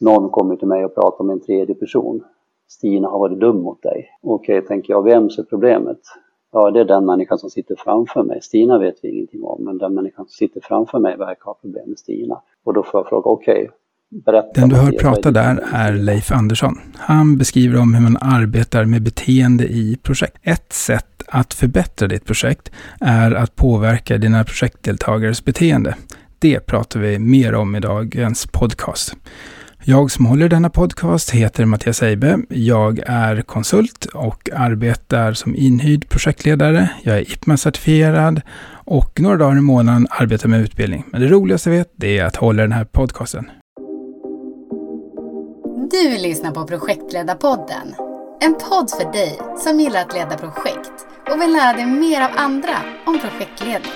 någon kommer till mig och pratar med en tredje person. Stina har varit dum mot dig. Okej, okay, tänker jag, vems är problemet? Ja, det är den människan som sitter framför mig. Stina vet vi ingenting om, men den människan som sitter framför mig verkar ha problem med Stina. Och då får jag fråga, okej, okay, Berätta Den du hör prata där är Leif Andersson. Han beskriver om hur man arbetar med beteende i projekt. Ett sätt att förbättra ditt projekt är att påverka dina projektdeltagares beteende. Det pratar vi mer om i dagens podcast. Jag som håller denna podcast heter Mattias Eibe. Jag är konsult och arbetar som inhyrd projektledare. Jag är IPMA-certifierad och några dagar i månaden arbetar med utbildning. Men det roligaste jag vet det är att hålla den här podcasten. Du lyssnar på Projektledarpodden. En podd för dig som gillar att leda projekt och vill lära dig mer av andra om projektledning.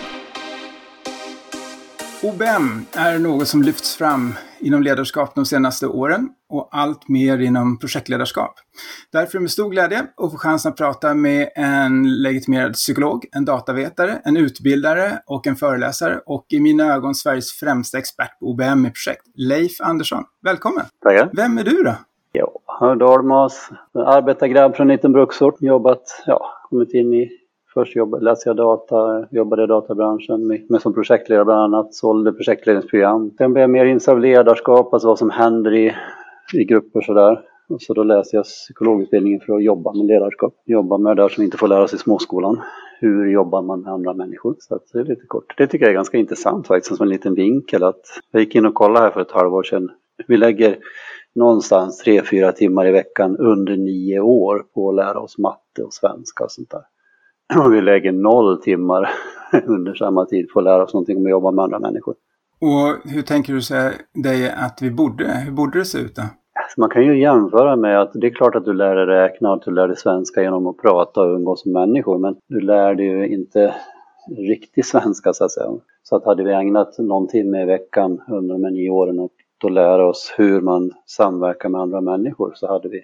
OBM är något som lyfts fram inom ledarskap de senaste åren och allt mer inom projektledarskap. Därför är det med stor glädje att få chansen att prata med en legitimerad psykolog, en datavetare, en utbildare och en föreläsare och i mina ögon Sveriges främsta expert på OBM i projekt, Leif Andersson. Välkommen! Tackar! Vem är du då? Ja, Dalmas, arbetargrabb från en liten bruksort, jobbat, ja, kommit in i Först läste jag data, jobbade i databranschen med, med som projektledare bland annat, sålde projektledningsprogram. Sen blev jag mer insatt i ledarskap, alltså vad som händer i, i grupper sådär. Och så då läste jag psykologutbildningen för att jobba med ledarskap. Jobba med det där som inte får lära sig i småskolan. Hur jobbar man med andra människor? Så det är lite kort. Det tycker jag är ganska intressant faktiskt, som en liten vinkel. Att jag gick in och kollade här för ett halvår sedan. Vi lägger någonstans tre, fyra timmar i veckan under nio år på att lära oss matte och svenska och sånt där. Och vi lägger noll timmar under samma tid på att lära oss någonting om att jobba med andra människor. Och hur tänker du dig att vi borde, hur borde det se ut då? Alltså man kan ju jämföra med att det är klart att du lär dig räkna och att du lär dig svenska genom att prata och umgås med människor men du lär dig ju inte riktig svenska så att säga. Så att hade vi ägnat någon timme i veckan under de här nio åren och att lära oss hur man samverkar med andra människor så hade vi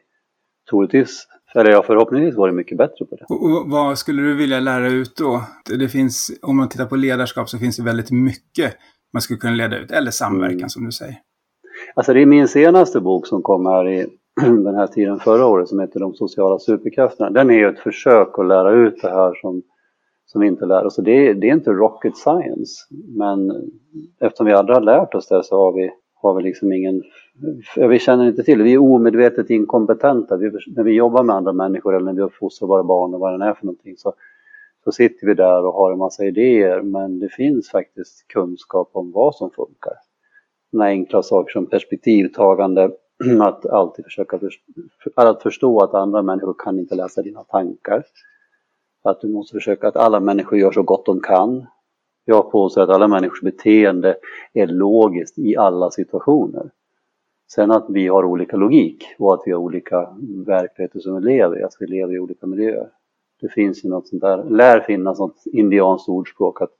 troligtvis eller ja, förhoppningsvis var det mycket bättre på det. Och vad skulle du vilja lära ut då? Det finns, om man tittar på ledarskap så finns det väldigt mycket man skulle kunna leda ut, eller samverkan mm. som du säger. Alltså det är min senaste bok som kom här i den här tiden förra året som heter De sociala superkrafterna. Den är ju ett försök att lära ut det här som, som vi inte lär oss. Det är, det är inte rocket science, men eftersom vi aldrig har lärt oss det så har vi, har vi liksom ingen vi känner inte till det. Vi är omedvetet inkompetenta. Vi, när vi jobbar med andra människor eller när vi uppfostrar våra barn och vad det är för någonting så, så sitter vi där och har en massa idéer men det finns faktiskt kunskap om vad som funkar. Sådana enkla saker som perspektivtagande, att alltid försöka för, att förstå att andra människor kan inte läsa dina tankar. Att du måste försöka att alla människor gör så gott de kan. Jag påstår att alla människors beteende är logiskt i alla situationer. Sen att vi har olika logik och att vi har olika verkligheter som vi lever i, att vi lever i olika miljöer. Det finns ju något sånt där, lär finnas något indianskt ordspråk att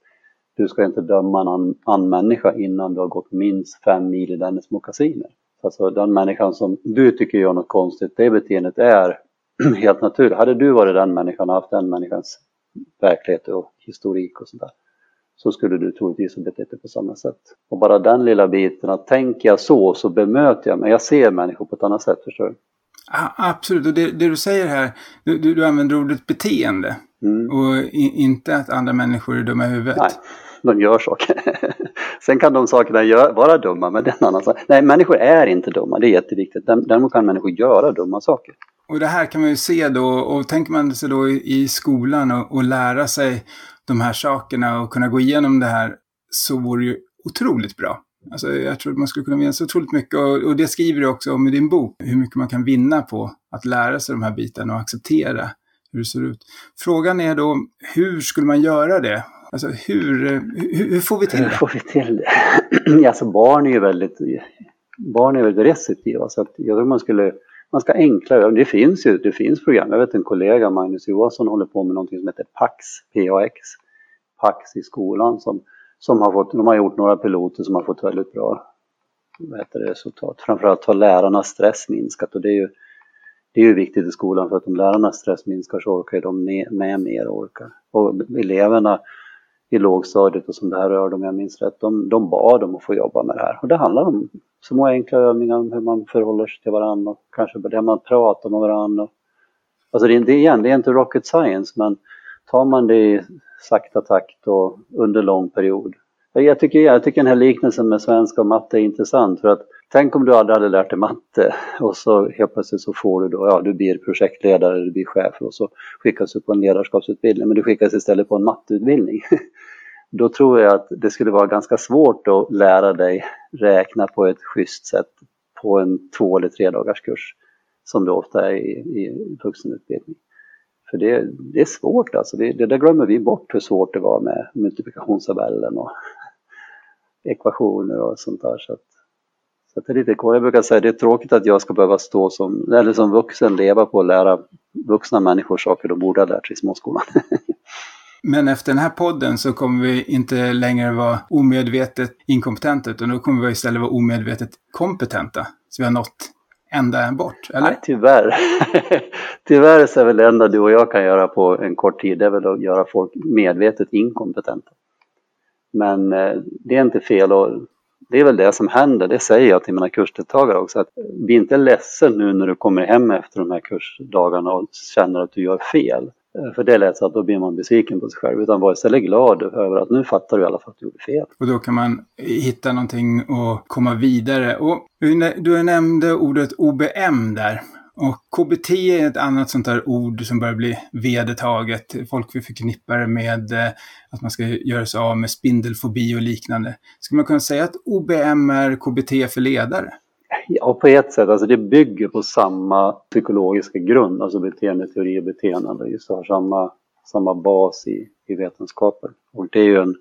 du ska inte döma en annan, människa innan du har gått minst fem mil i dennes mockasiner. Alltså den människan som du tycker gör något konstigt, det beteendet är helt naturligt. Hade du varit den människan och haft den människans verklighet och historik och sådär så skulle du troligtvis ha betett dig på samma sätt. Och bara den lilla biten att tänker jag så så bemöter jag mig. Jag ser människor på ett annat sätt, förstår du? Ja, absolut, och det, det, du säger här, du, du, du använder ordet beteende. Mm. Och i, inte att andra människor är dumma i huvudet. Nej, de gör saker. Sen kan de sakerna gör, vara dumma, men det är en annan sak. Nej, människor är inte dumma, det är jätteviktigt. Däremot kan människor göra dumma saker. Och det här kan man ju se då, och tänker man sig då i, i skolan och, och lära sig de här sakerna och kunna gå igenom det här så vore det ju otroligt bra. Alltså, jag tror att man skulle kunna vinna så otroligt mycket och, och det skriver du också om i din bok, hur mycket man kan vinna på att lära sig de här bitarna och acceptera hur det ser ut. Frågan är då, hur skulle man göra det? Alltså hur, hur, hur får vi till det? Hur får vi till det? alltså barn är ju väldigt, barn är väldigt receptiva så att jag tror man skulle man ska enklare, det finns ju, det finns program. Jag vet en kollega, Magnus Johansson, håller på med någonting som heter PAX, PAX, PAX i skolan som, som har fått, de har gjort några piloter som har fått väldigt bra vad resultat. Framförallt har lärarnas stress minskat och det är ju, det är ju viktigt i skolan för att om lärarnas stress minskar så orkar de med, med mer och orkar. Och eleverna, i lågstadiet och som det här rörde om jag minns rätt, de, de bad om att få jobba med det här. Och det handlar om små enkla övningar om hur man förhåller sig till varandra och kanske det man pratar med varandra. Alltså det, det, igen, det är inte rocket science men tar man det i sakta takt och under lång period. Jag tycker, jag tycker den här liknelsen med svenska och matte är intressant för att tänk om du aldrig hade lärt dig matte och så helt plötsligt så får du då, ja du blir projektledare, du blir chef och så skickas du på en ledarskapsutbildning men du skickas istället på en matteutbildning. Då tror jag att det skulle vara ganska svårt att lära dig räkna på ett schysst sätt på en två eller tre dagars kurs som det ofta är i, i vuxenutbildning. För det, det är svårt alltså, det, det där glömmer vi bort hur svårt det var med multiplikationstabellen och ekvationer och sånt där. Så, att, så att det är lite Jag brukar säga det är tråkigt att jag ska behöva stå som, eller som vuxen leva på att lära vuxna människor saker de borde ha lärt sig i småskolan. Men efter den här podden så kommer vi inte längre vara omedvetet inkompetenta utan då kommer vi istället vara omedvetet kompetenta. Så vi har nått ända bort, eller? Nej, tyvärr. tyvärr så är väl det enda du och jag kan göra på en kort tid, det är väl att göra folk medvetet inkompetenta. Men eh, det är inte fel och det är väl det som händer, det säger jag till mina kursdeltagare också, att bli inte ledsen nu när du kommer hem efter de här kursdagarna och känner att du gör fel. Eh, för det lät så att då blir man besviken på sig själv, utan var istället glad över att nu fattar du i alla fall att du gjorde fel. Och då kan man hitta någonting och komma vidare. Och du nämnde ordet OBM där. Och KBT är ett annat sånt där ord som börjar bli vedertaget. Folk vill förknippa det med eh, att man ska göra sig av med spindelfobi och liknande. Ska man kunna säga att OBM är KBT för ledare? Ja, på ett sätt. Alltså det bygger på samma psykologiska grund, alltså beteendeteori och beteende. Det har samma, samma bas i, i vetenskapen. Och det är ju en,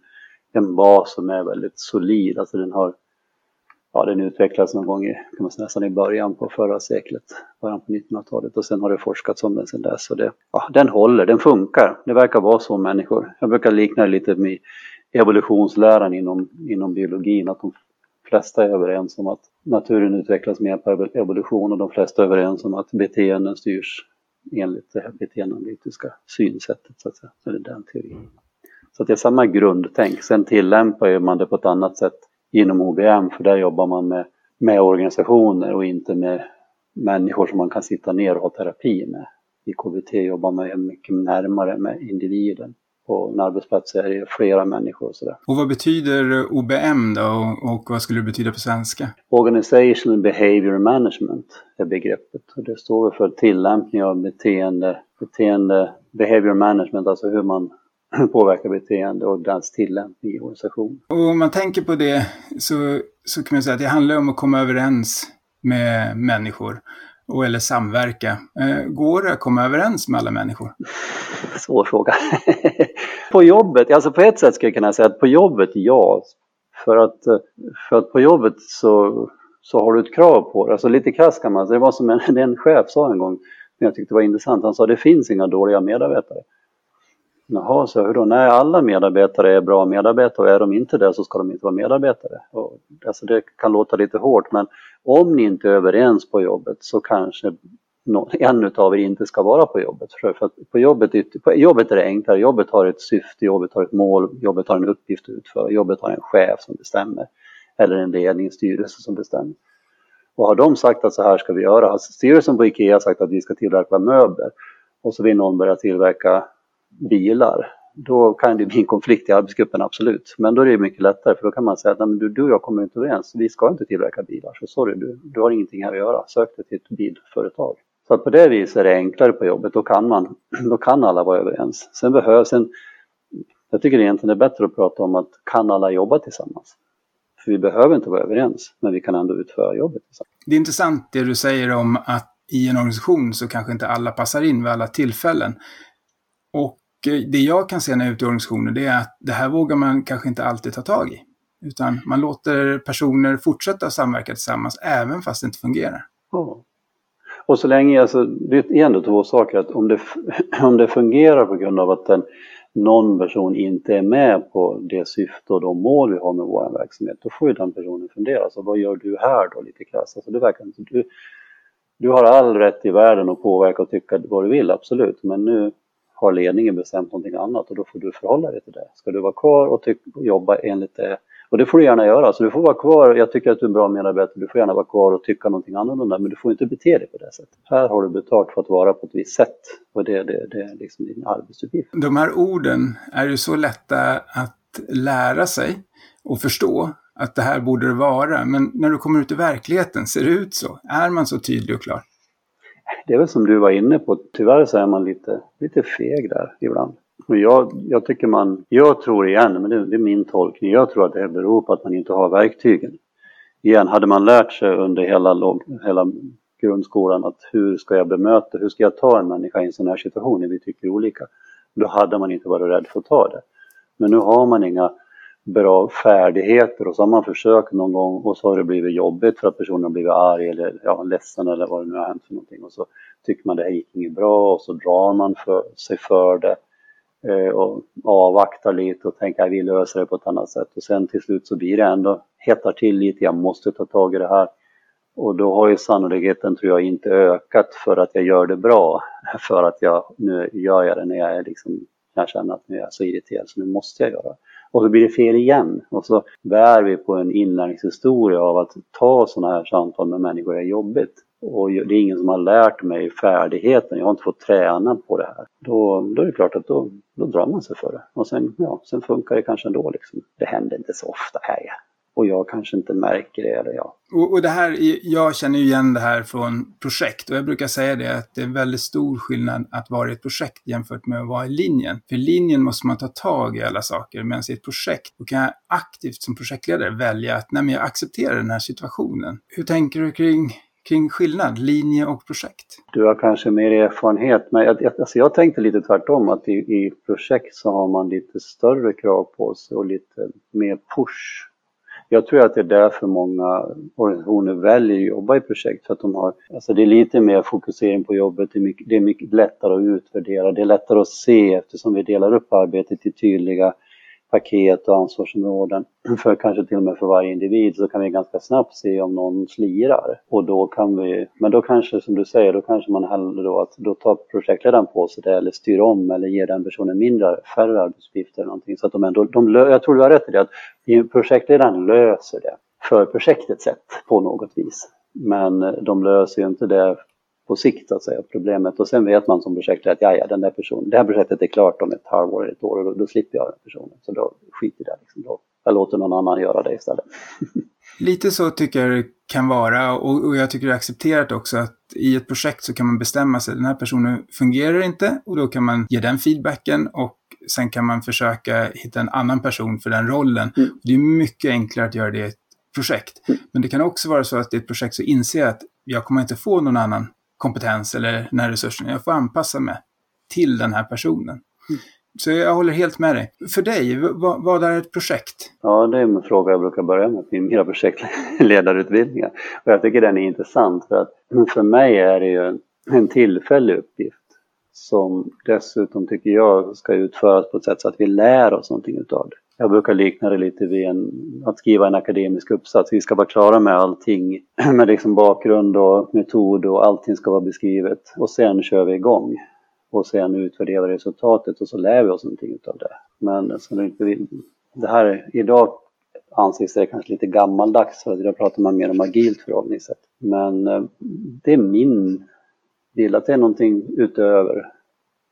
en bas som är väldigt solid. Alltså den har ja, den utvecklades någon gång i, kan man säga, nästan i början på förra seklet, början på 1900-talet och sen har det forskats om den sedan dess. Och det, ja, den håller, den funkar. Det verkar vara så människor. Jag brukar likna det lite med evolutionsläran inom, inom biologin, att de flesta är överens om att naturen utvecklas med hjälp av evolution och de flesta är överens om att beteenden styrs enligt det här beteendeanalytiska synsättet, så att säga. Så det är den teorin. Så det är samma grundtänk. Sen tillämpar man det på ett annat sätt inom OBM för där jobbar man med, med organisationer och inte med människor som man kan sitta ner och ha terapi med. I KBT jobbar man mycket närmare med individen. På en arbetsplats är det flera människor och sådär. Och vad betyder OBM då och, vad skulle det betyda på svenska? Organizational Behavior Management är begreppet och det står för tillämpning av beteende, beteende, behavior management, alltså hur man påverkar beteende och dess tillämpning i organisation. Och om man tänker på det så, så kan man säga att det handlar om att komma överens med människor och eller samverka. Eh, går det att komma överens med alla människor? Svår fråga. på jobbet, alltså på ett sätt skulle jag kunna säga att på jobbet ja. För att, för att på jobbet så, så har du ett krav på det. Alltså lite krasst kan man säga, det var som en, en chef sa en gång, som jag tyckte var intressant, han sa det finns inga dåliga medarbetare. Jaha, så hur då? Nej, alla medarbetare är bra medarbetare och är de inte det så ska de inte vara medarbetare. Och, alltså det kan låta lite hårt men om ni inte är överens på jobbet så kanske en utav er inte ska vara på jobbet. För att på jobbet, på jobbet är det enklare, jobbet har ett syfte, jobbet har ett mål, jobbet har en uppgift att utföra, jobbet har en chef som bestämmer. Eller en ledningsstyrelse som bestämmer. Och har de sagt att så här ska vi göra, har styrelsen på IKEA sagt att vi ska tillverka möbler och så vill någon börja tillverka bilar, då kan det bli en konflikt i arbetsgruppen, absolut. Men då är det mycket lättare för då kan man säga att du, du och jag kommer inte överens, vi ska inte tillverka bilar, så sorry, du, du har ingenting här att göra, sök dig till ett bilföretag. Så att på det viset är det enklare på jobbet, då kan, man, då kan alla vara överens. Sen behövs en, jag tycker egentligen det är bättre att prata om att kan alla jobba tillsammans? För vi behöver inte vara överens, men vi kan ändå utföra jobbet tillsammans. Det är intressant det du säger om att i en organisation så kanske inte alla passar in vid alla tillfällen. Och det jag kan se när jag är ute i organisationer det är att det här vågar man kanske inte alltid ta tag i. Utan man låter personer fortsätta samverka tillsammans även fast det inte fungerar. Ja. Och så länge, alltså, det är ändå två saker, att om det, om det fungerar på grund av att den, någon person inte är med på det syfte och de mål vi har med vår verksamhet, då får ju den personen fundera, alltså, vad gör du här då lite krasst? Alltså, det verkar inte, du, du har all rätt i världen att påverka och tycka vad du vill, absolut, men nu har ledningen bestämt någonting annat och då får du förhålla dig till det. Ska du vara kvar och jobba enligt det och det får du gärna göra, så du får vara kvar. Jag tycker att du är en bra medarbetare, du får gärna vara kvar och tycka någonting annorlunda, men du får inte bete dig på det sättet. Här har du betalt för att vara på ett visst sätt och det, det, det är liksom din arbetsuppgift. De här orden är ju så lätta att lära sig och förstå att det här borde det vara, men när du kommer ut i verkligheten, ser det ut så? Är man så tydlig och klar? Det är väl som du var inne på, tyvärr så är man lite, lite feg där ibland. Jag, jag tycker man, jag tror igen, men det, det, är min tolkning, jag tror att det beror på att man inte har verktygen. Igen, hade man lärt sig under hela, hela grundskolan att hur ska jag bemöta, hur ska jag ta en människa i en sån här situation när vi tycker olika, då hade man inte varit rädd för att ta det. Men nu har man inga bra färdigheter och så har man försökt någon gång och så har det blivit jobbigt för att personen har blivit arg eller ja, ledsen eller vad det nu har hänt för någonting och så tycker man det här gick inget bra och så drar man för, sig för det Eh, och avvaktar lite och tänker att vi löser det på ett annat sätt. Och sen till slut så blir det ändå, hettar till lite, jag måste ta tag i det här. Och då har ju sannolikheten, tror jag, inte ökat för att jag gör det bra. För att jag, nu gör jag det när jag är liksom, jag känner att nu är jag så irriterad så nu måste jag göra. Och så blir det fel igen. Och så bär vi på en inlärningshistoria av att ta sådana här samtal med människor är jobbigt och det är ingen som har lärt mig färdigheten, jag har inte fått träna på det här. Då, då är det klart att då, då drar man sig för det. Och sen, ja, sen funkar det kanske ändå. Liksom. Det händer inte så ofta här. Och jag kanske inte märker det. Eller ja. och, och det här, jag känner ju igen det här från projekt och jag brukar säga det att det är väldigt stor skillnad att vara i ett projekt jämfört med att vara i linjen. För i linjen måste man ta tag i alla saker medan i ett projekt då kan jag aktivt som projektledare välja att nej, men jag accepterar den här situationen. Hur tänker du kring kring skillnad, linje och projekt? Du har kanske mer erfarenhet, men jag, alltså jag tänkte lite tvärtom att i, i projekt så har man lite större krav på sig och lite mer push. Jag tror att det är därför många organisationer väljer att jobba i projekt, för att de har, alltså det är lite mer fokusering på jobbet, det är, mycket, det är mycket lättare att utvärdera, det är lättare att se eftersom vi delar upp arbetet i tydliga paket och ansvarsområden för kanske till och med för varje individ så kan vi ganska snabbt se om någon slirar och då kan vi, men då kanske som du säger, då kanske man hellre då att då tar projektledaren på sig det eller styr om eller ger den personen mindre, färre arbetsuppgifter eller någonting så att de ändå, de, jag tror du har rätt i det att projektledaren löser det för projektets sätt på något vis. Men de löser ju inte det på sikt att säga problemet och sen vet man som projektledare att ja, ja, den där personen, det här projektet är klart om ett halvår eller ett år och då, då slipper jag den personen. Så då skiter jag liksom. Då, jag låter någon annan göra det istället. Lite så tycker jag det kan vara och, och, jag tycker det är accepterat också att i ett projekt så kan man bestämma sig, den här personen fungerar inte och då kan man ge den feedbacken och sen kan man försöka hitta en annan person för den rollen. Mm. Det är mycket enklare att göra det i ett projekt. Mm. Men det kan också vara så att i ett projekt så inser jag att jag kommer inte få någon annan kompetens eller den här resursen. Jag får anpassa mig till den här personen. Mm. Så jag håller helt med dig. För dig, vad, vad, är ett projekt? Ja, det är en fråga jag brukar börja med i mina projektledarutbildningar. Och jag tycker den är intressant för att för mig är det ju en tillfällig uppgift som dessutom tycker jag ska utföras på ett sätt så att vi lär oss någonting utav det. Jag brukar likna det lite vid en, att skriva en akademisk uppsats. Vi ska vara klara med allting, med liksom bakgrund och metod och allting ska vara beskrivet. Och sen kör vi igång. Och sen utvärderar vi resultatet och så lär vi oss någonting utav det. Men så det, inte, det här, idag anses det kanske lite gammaldags för idag pratar man mer om agilt förhållningssätt. Men eh, det är min bild att det är någonting utöver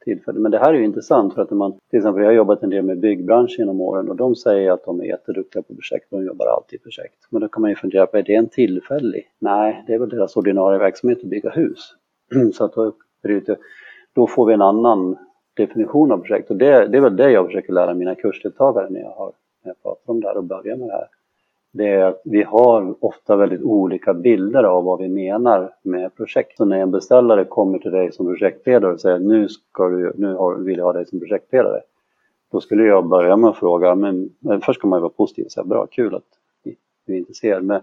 tillfälle. Men det här är ju intressant för att när man, till exempel jag har jobbat en del med byggbranschen genom åren och de säger att de är jätteduktiga på projekt, de jobbar alltid i projekt. Men då kan man ju fundera på, är det en tillfällig? Nej, det är väl deras ordinarie verksamhet att bygga hus. Så att då, då får vi en annan definition av projekt och det, det är väl det jag försöker lära mina kursdeltagare när jag, har, när jag pratar om det här och börjar med det här det är att vi har ofta väldigt olika bilder av vad vi menar med projekt. Så när en beställare kommer till dig som projektledare och säger nu, ska du, nu vill jag ha dig som projektledare. Då skulle jag börja med att fråga, men först ska man ju vara positiv och säga bra, kul att du är intresserad. Men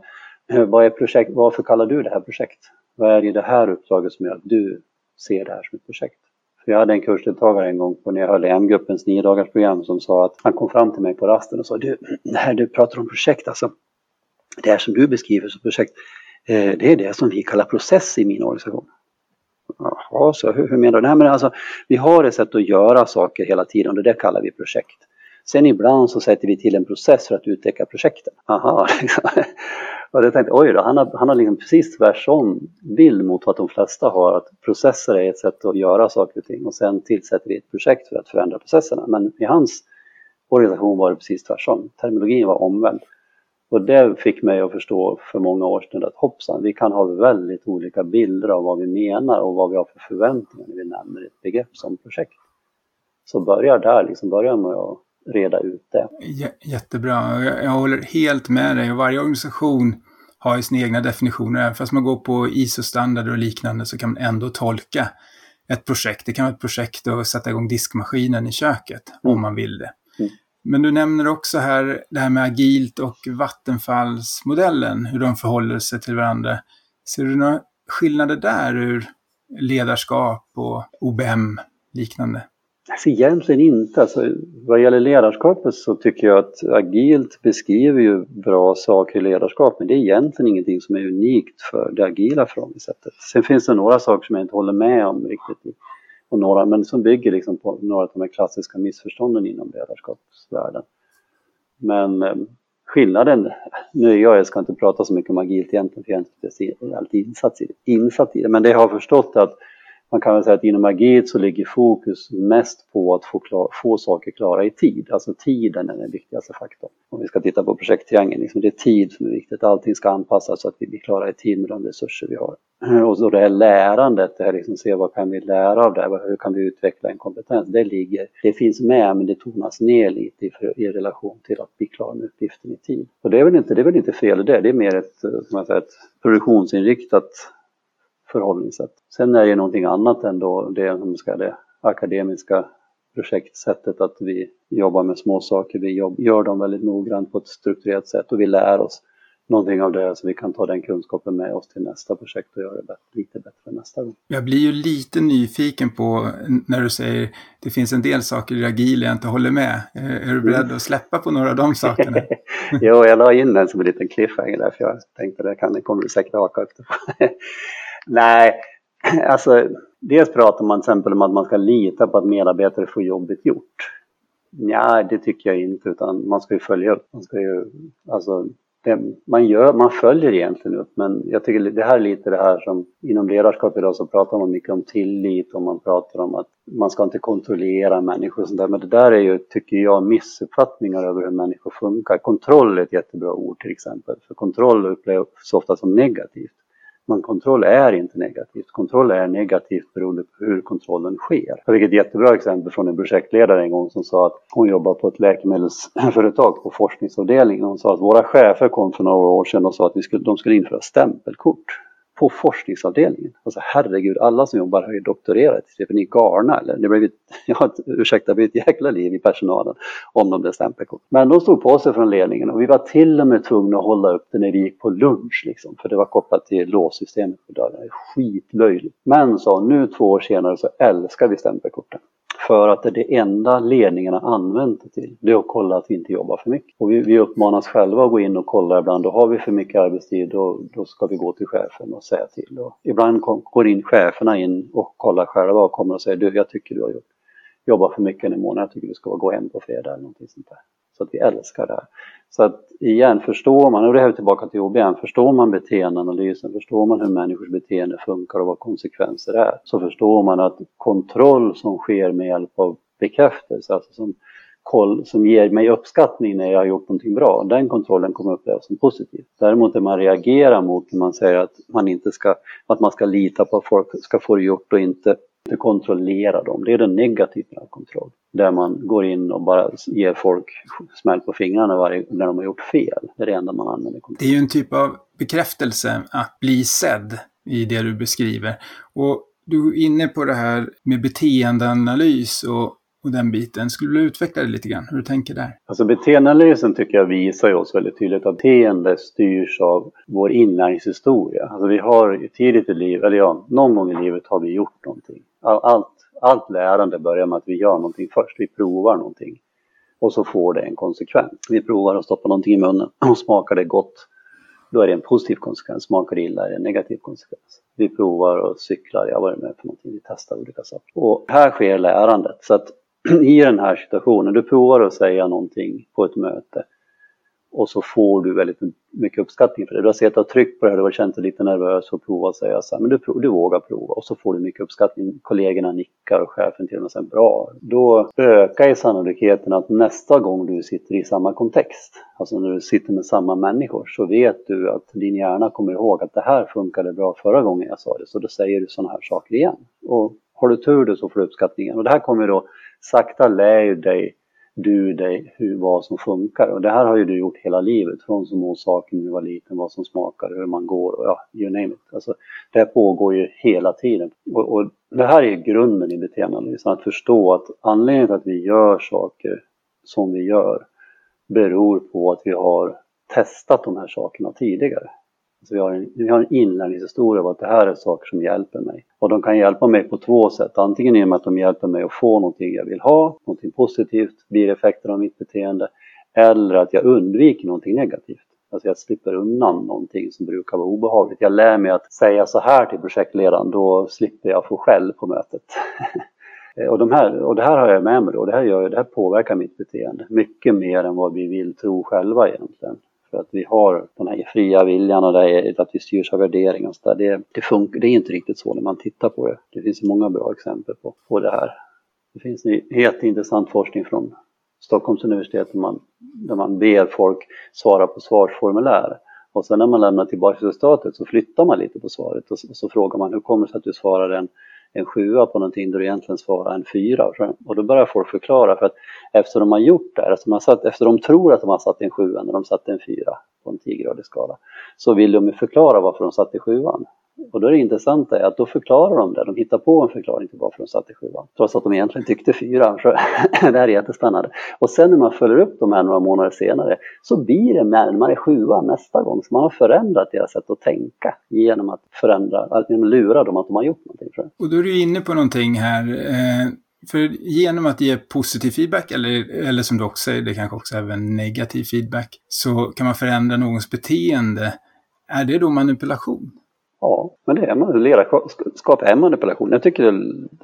eh, vad är projekt, varför kallar du det här projekt? Vad är det i det här uppdraget som gör att du ser det här som ett projekt? För jag hade en kursdeltagare en gång på när jag höll EM-gruppens nio program som sa att han kom fram till mig på rasten och sa du, det här du pratar om projekt alltså. Det här som du beskriver som projekt, eh, det är det som vi kallar process i min organisation. Jaha, så hur, hur menar du? Nej, men alltså, vi har ett sätt att göra saker hela tiden och det kallar vi projekt. Sen ibland så sätter vi till en process för att utveckla projekten. Aha. Liksom. Och jag tänkte, oj då, han har, han har liksom precis tvärsom bild mot vad de flesta har, att processer är ett sätt att göra saker och ting och sen tillsätter vi ett projekt för att förändra processerna. Men i hans organisation var det precis tvärtom. Terminologin var omvänd. Och det fick mig att förstå för många år sedan att hoppsan, vi kan ha väldigt olika bilder av vad vi menar och vad vi har för förväntningar när vi nämner ett begrepp som projekt. Så börja där, liksom börja med att reda ut det. Jättebra, jag, jag håller helt med dig och varje organisation har ju sina egna definitioner. Även fast man går på ISO-standarder och liknande så kan man ändå tolka ett projekt. Det kan vara ett projekt att sätta igång diskmaskinen i köket mm. om man vill det. Mm. Men du nämner också här det här med agilt och vattenfallsmodellen, hur de förhåller sig till varandra. Ser du några skillnader där ur ledarskap och OBM liknande? Alltså egentligen inte. Alltså, vad gäller ledarskapet så tycker jag att agilt beskriver ju bra saker i ledarskap men det är egentligen ingenting som är unikt för det agila förhållningssättet. Sen finns det några saker som jag inte håller med om riktigt. Och några, men som bygger liksom på några av de här klassiska missförstånden inom ledarskapsvärlden. Men eh, skillnaden, nu är jag, jag ska inte prata så mycket om agilt egentligen för jag är inte alltid insatt i, insatt i det, men det jag har förstått är att man kan väl säga att inom agilt så ligger fokus mest på att få, klar, få saker klara i tid. Alltså tiden är den viktigaste faktorn. Om vi ska titta på projekttriangeln, liksom det är tid som är viktigt. Allting ska anpassas så att vi blir klara i tid med de resurser vi har. Och så det här lärandet, det här liksom se vad kan vi lära av det här, hur kan vi utveckla en kompetens? Det ligger, det finns med men det tonas ner lite i, i relation till att bli klar med uppgiften i tid. Och det är väl inte, det är väl inte fel i det, det är mer ett, eh, som säga, ett produktionsinriktat förhållningssätt. Sen är det någonting annat än då det, som ska det akademiska projektsättet att vi jobbar med små saker. Vi jobb, gör dem väldigt noggrant på ett strukturerat sätt och vi lär oss någonting av det så vi kan ta den kunskapen med oss till nästa projekt och göra det lite bättre nästa gång. Jag blir ju lite nyfiken på när du säger det finns en del saker i agil jag inte håller med. Är du beredd att släppa på några av de sakerna? jo, jag la in den som en liten cliffhanger där för jag tänkte det kan, det kommer du säkert haka efter. Nej, alltså dels pratar man till exempel om att man ska lita på att medarbetare får jobbet gjort. Nej, det tycker jag inte, utan man ska ju följa upp. Man, ska ju, alltså, det, man, gör, man följer egentligen upp, men jag tycker det här är lite det här som inom ledarskap idag så pratar man mycket om tillit och man pratar om att man ska inte kontrollera människor och sånt där. Men det där är ju, tycker jag, missuppfattningar över hur människor funkar. Kontroll är ett jättebra ord till exempel, för kontroll upplevs ofta som negativt. Men kontroll är inte negativt. Kontroll är negativt beroende på hur kontrollen sker. Jag fick ett jättebra exempel från en projektledare en gång som sa att hon jobbar på ett läkemedelsföretag på forskningsavdelningen. Hon sa att våra chefer kom för några år sedan och sa att vi skulle, de skulle införa stämpelkort på forskningsavdelningen. Alltså herregud, alla som jobbar har ju doktorerat. Är ni galna eller? Det blev ett, ja, ursäkta, det blev ett jäkla liv i personalen om de där stämpelkorten. Men de stod på sig från ledningen och vi var till och med tvungna att hålla upp det när vi gick på lunch liksom, för det var kopplat till låssystemet på dörren. Skitlöjligt. Men sa nu två år senare så älskar vi stämpelkorten. För att det är det enda ledningen har använt det till, det är att kolla att vi inte jobbar för mycket. Och vi, vi uppmanas själva att gå in och kolla ibland, då har vi för mycket arbetstid, då, då ska vi gå till chefen och säga till. Och ibland kom, går in cheferna in och kollar själva och kommer och säger du, jag tycker du har gjort, jobbat för mycket en månad, jag tycker du ska gå hem på fredag eller någonting sånt där. Så att vi älskar det här. Så att igen, förstår man, och det här är tillbaka till OBM, förstår man beteendeanalysen, förstår man hur människors beteende funkar och vad konsekvenser är, så förstår man att kontroll som sker med hjälp av bekräftelse, alltså som, koll, som ger mig uppskattning när jag har gjort någonting bra, den kontrollen kommer upplevas som positiv. Däremot det man reagerar mot när man säger att man inte ska, att man ska lita på att folk ska få det gjort och inte inte kontrollera dem. Det är den negativa kontroll. Där man går in och bara ger folk smäll på fingrarna varje, när de har gjort fel. Det är det enda man använder kontroll. Det är ju en typ av bekräftelse att bli sedd i det du beskriver. Och du är inne på det här med beteendeanalys och och den biten. Skulle du utveckla det lite grann, hur du tänker där? Alltså beteendeanalysen tycker jag visar oss väldigt tydligt att beteende styrs av vår inlärningshistoria. Alltså vi har tidigt i livet, eller ja, någon gång i livet har vi gjort någonting. Allt, allt lärande börjar med att vi gör någonting först, vi provar någonting. Och så får det en konsekvens. Vi provar att stoppa någonting i munnen och smakar det gott då är det en positiv konsekvens. Smakar illa är det en negativ konsekvens. Vi provar och cyklar, jag har varit med på någonting, vi testar olika saker. Och här sker lärandet. Så att i den här situationen, du provar att säga någonting på ett möte och så får du väldigt mycket uppskattning för det. Du har sett och tryckt på det här, du har känt dig lite nervös och provat att säga så här, men du, du vågar prova och så får du mycket uppskattning. Kollegorna nickar och chefen till och med säger bra. Då ökar ju sannolikheten att nästa gång du sitter i samma kontext, alltså när du sitter med samma människor, så vet du att din hjärna kommer ihåg att det här funkade bra förra gången jag sa det, så då säger du sådana här saker igen. Och har du tur då så får du uppskattningen. Och det här kommer då sakta lär dig du dig hur, vad som funkar. Och det här har ju du gjort hela livet, från små saker när du var liten, vad som smakar, hur man går och ja, you name it. Alltså, det här pågår ju hela tiden. Och, och det här är grunden i beteendeanalysen, liksom, att förstå att anledningen till att vi gör saker som vi gör beror på att vi har testat de här sakerna tidigare. Så vi, har en, vi har en inlärningshistoria av att det här är saker som hjälper mig. Och de kan hjälpa mig på två sätt. Antingen genom att de hjälper mig att få någonting jag vill ha, någonting positivt, blir effekter av mitt beteende. Eller att jag undviker någonting negativt. Alltså jag slipper undan någonting som brukar vara obehagligt. Jag lär mig att säga så här till projektledaren, då slipper jag få skäll på mötet. och, de här, och det här har jag med mig då. det här, gör, det här påverkar mitt beteende mycket mer än vad vi vill tro själva egentligen. För att vi har den här fria viljan och det är att vi styrs av värderingar och så där. Det, det, funkar, det är inte riktigt så när man tittar på det. Det finns många bra exempel på, på det här. Det finns en helt intressant forskning från Stockholms universitet där man, där man ber folk svara på svarsformulär. Och sen när man lämnar tillbaka resultatet så flyttar man lite på svaret och så, och så frågar man hur kommer det sig att du svarar den en sjua på någonting då du egentligen svarar en fyra. Och då börjar folk förklara för att efter de har gjort det här, efter de, har satt, efter de tror att de har satt en sjua när de satte en fyra på en 10-gradig skala, så vill de förklara varför de satte sjuan. Och då är det intressanta är att då förklarar de det, de hittar på en förklaring till varför de satte sjuan. Trots att de egentligen tyckte fyra. Så det här är jättespännande. Och sen när man följer upp de här några månader senare så blir det närmare sjuan nästa gång. Så man har förändrat deras sätt att tänka genom att förändra, genom att lura dem att de har gjort någonting. Och då är du inne på någonting här. Eh, för genom att ge positiv feedback, eller, eller som du också säger, det kanske också även negativ feedback, så kan man förändra någons beteende. Är det då manipulation? Ja, men det är man. Ledarskap är manipulation. Jag tycker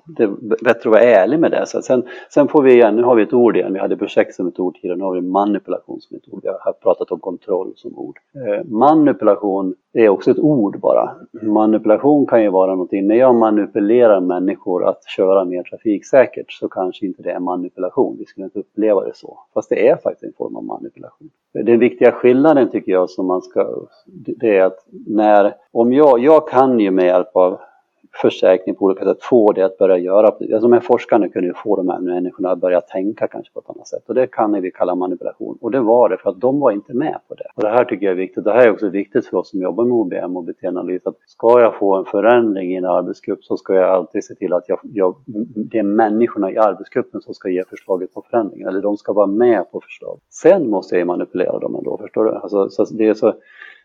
det, är bättre att vara ärlig med det. Så sen, sen får vi igen, nu har vi ett ord igen. Vi hade projekt som ett ord tidigare, nu har vi manipulation som ett ord. Vi har pratat om kontroll som ord. Eh, manipulation det är också ett ord bara. Manipulation kan ju vara någonting, när jag manipulerar människor att köra mer trafiksäkert så kanske inte det är manipulation. Vi skulle inte uppleva det så. Fast det är faktiskt en form av manipulation. Den viktiga skillnaden tycker jag som man ska, det är att när, om jag, jag kan ju med hjälp av försäkring på olika sätt få det att börja göra. Alltså de här forskarna kunde ju få de här människorna att börja tänka kanske på ett annat sätt och det kan vi kalla manipulation. Och det var det för att de var inte med på det. Och det här tycker jag är viktigt. Det här är också viktigt för oss som jobbar med OBM och beteendeanalys att ska jag få en förändring i en arbetsgrupp så ska jag alltid se till att jag, jag, det är människorna i arbetsgruppen som ska ge förslaget på förändringen eller de ska vara med på förslaget. Sen måste jag manipulera dem ändå, förstår du? Alltså, så det är så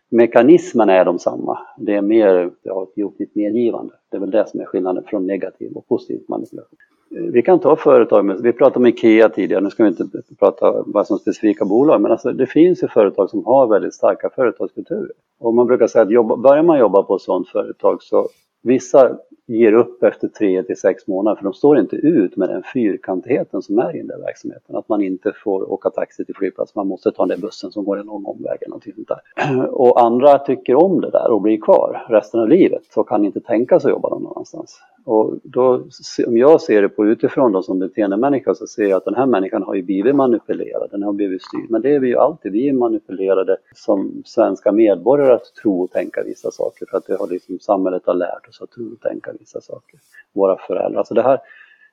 Mekanismerna är de samma. Det är mer, jag har gjort mitt medgivande. Det är väl det som är skillnaden från negativ och positiv manipulation. Eh, vi kan ta företag, vi pratade om IKEA tidigare, nu ska vi inte prata bara som specifika bolag, men alltså, det finns ju företag som har väldigt starka företagskulturer. Och man brukar säga att jobba, börjar man jobba på ett sådant företag så vissa ger upp efter tre till sex månader för de står inte ut med den fyrkantigheten som är i den där verksamheten. Att man inte får åka taxi till flygplats, man måste ta den där bussen som går en lång omväg eller någonting sånt där. Och andra tycker om det där och blir kvar resten av livet och kan inte tänka sig att jobba någon annanstans. Och då, om jag ser det på utifrån då som beteendemänniska så ser jag att den här människan har ju blivit manipulerad, den har blivit styrd. Men det är vi ju alltid, vi är manipulerade som svenska medborgare att tro och tänka vissa saker för att det har liksom samhället har lärt oss att tro och tänka vissa saker. Våra föräldrar. Så det här,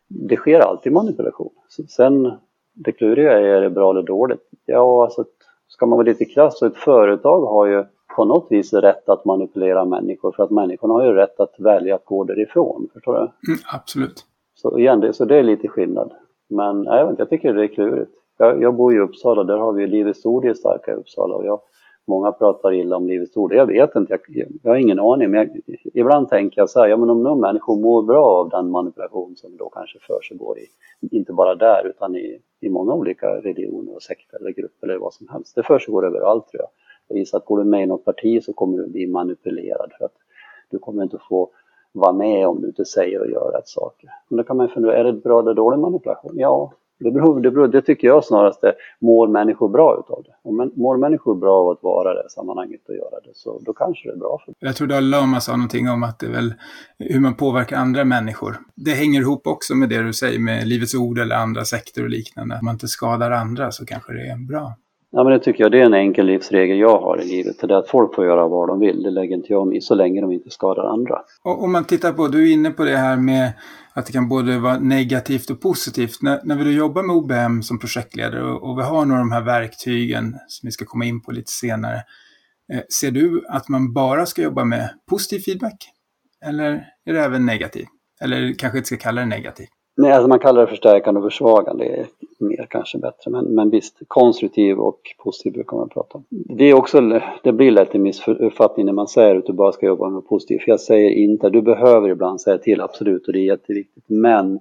det sker alltid manipulation. Sen det kluriga är, är det bra eller dåligt? Ja, alltså ska man vara lite krass så ett företag har ju på något vis rätt att manipulera människor för att människorna har ju rätt att välja att gå därifrån. Förstår du? Mm, absolut. Så igen, det, så det är lite skillnad. Men jag, vet jag tycker det är klurigt. Jag, jag bor i Uppsala, där har vi Livets Ord är starka i Uppsala och jag, många pratar illa om Livets Ord. Jag vet inte, jag, jag har ingen aning. Men jag, ibland tänker jag så här, ja men om några människor mår bra av den manipulation som då kanske försiggår i, inte bara där utan i, i många olika religioner och sekter eller grupper eller vad som helst. Det försiggår överallt tror jag Jag gissar att går du med i något parti så kommer du bli manipulerad för att du kommer inte få vara med om du inte säger och gör rätt saker. Men då kan man fundera, är det bra eller dålig manipulation? Ja, det, beror, det, beror, det tycker jag snarast är, mår människor bra utav det? Om mår människor bra av att vara i det sammanhanget och göra det, så då kanske det är bra för dem. Jag tror Dalai Lama sa någonting om att det är väl hur man påverkar andra människor. Det hänger ihop också med det du säger med Livets Ord eller andra sekter och liknande. Om man inte skadar andra så kanske det är bra. Ja men det tycker jag, det är en enkel livsregel jag har i livet. Det är att folk får göra vad de vill, det lägger inte jag mig i så länge de inte skadar andra. Och om man tittar på, du är inne på det här med att det kan både vara negativt och positivt. När, när vi jobbar med OBM som projektledare och, och vi har några av de här verktygen som vi ska komma in på lite senare. Eh, ser du att man bara ska jobba med positiv feedback? Eller är det även negativ? Eller kanske inte ska kalla det negativ? Nej, alltså man kallar det förstärkande och försvagande. Det är mer kanske bättre. Men, men visst, konstruktiv och positiv brukar man prata om. Det, är också, det blir lätt en missuppfattning när man säger att du bara ska jobba med positiv. För jag säger inte, du behöver ibland säga till, absolut, och det är jätteviktigt. Men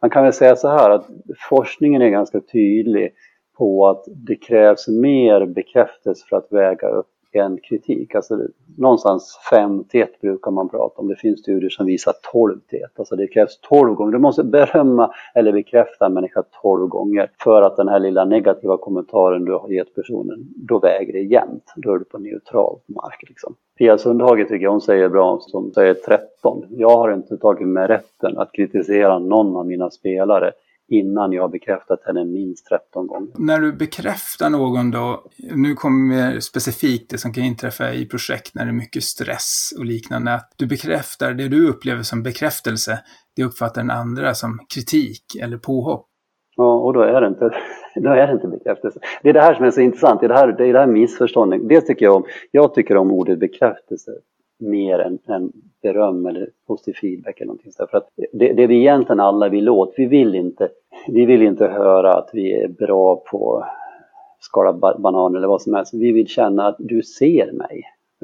man kan väl säga så här att forskningen är ganska tydlig på att det krävs mer bekräftelse för att väga upp en kritik. Alltså någonstans 5 till 1 brukar man prata om. Det finns studier som visar 12 till 1. Alltså det krävs 12 gånger. Du måste berömma eller bekräfta en människa 12 gånger för att den här lilla negativa kommentaren du har gett personen, då väger det jämnt. Då är du på neutral mark. Liksom. Pia Sundhage tycker jag hon säger bra, som säger 13. Jag har inte tagit mig rätten att kritisera någon av mina spelare innan jag har bekräftat henne minst 13 gånger. När du bekräftar någon då, nu kommer mer specifikt det som kan inträffa i projekt när det är mycket stress och liknande, att du bekräftar det du upplever som bekräftelse, det uppfattar den andra som kritik eller påhopp. Ja, och då är det inte, då är det inte bekräftelse. Det är det här som är så intressant, det är det här, det är det här missförståndet. Det tycker jag om, jag tycker om ordet bekräftelse mer än, än beröm eller positiv feedback eller någonting sådär. För att det, det vi egentligen alla vill åt, vi vill inte, vi vill inte höra att vi är bra på skala banan eller vad som helst. Vi vill känna att du ser mig.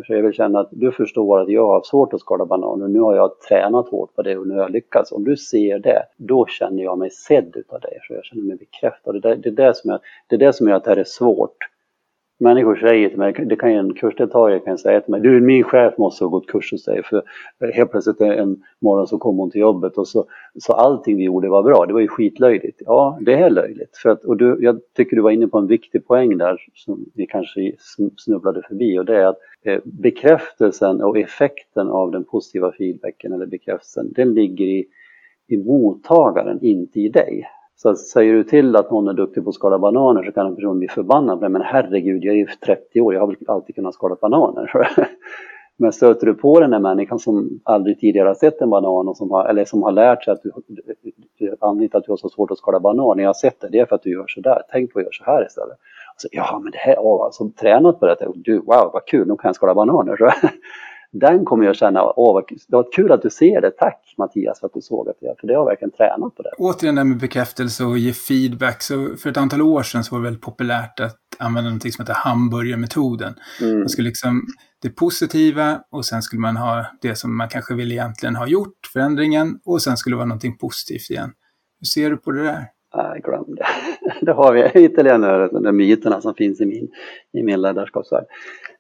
Jag vill känna att du förstår att jag har svårt att skala bananer. Nu har jag tränat hårt på det och nu har jag lyckats. Om du ser det, då känner jag mig sedd utav dig. Så jag känner mig bekräftad. Det, är det, som jag, det är det som gör att det här är svårt människor säger till mig, det kan ju en kursdeltagare kan säga till mig, du min chef måste ha gått kurs hos dig för helt plötsligt en morgon så kom hon till jobbet och så, så allting vi gjorde var bra, det var ju skitlöjligt. Ja, det är löjligt. För att, och du, jag tycker du var inne på en viktig poäng där som vi kanske snubblade förbi och det är att eh, bekräftelsen och effekten av den positiva feedbacken eller bekräftelsen, den ligger i, i mottagaren, inte i dig. Så säger du till att någon är duktig på att skala bananer så kan en person bli förbannad. Men herregud, jag är ju 30 år, jag har väl alltid kunnat skala bananer. Men stöter du på den här människan som aldrig tidigare har sett en banan och som har, eller som har lärt sig att du, anledningen till att du har så svårt att skala banan, jag har sett det, det är för att du gör sådär, tänk på att göra så här istället. Alltså, ja men det här, åh, alltså tränat på det, du, wow vad kul, nu kan jag skala bananer. Den kommer jag känna, åh det var kul att du ser det, tack Mattias för att du såg att jag, för det har verkligen tränat på det. Återigen det här med bekräftelse och ge feedback, så för ett antal år sedan så var det väldigt populärt att använda något som heter hamburgermetoden. Mm. Man skulle liksom, det positiva och sen skulle man ha det som man kanske vill egentligen ha gjort, förändringen, och sen skulle det vara någonting positivt igen. Hur ser du på det där? Nej, glöm det. Då har vi ytterligare där myterna som finns i min, i min ledarskapsvärld.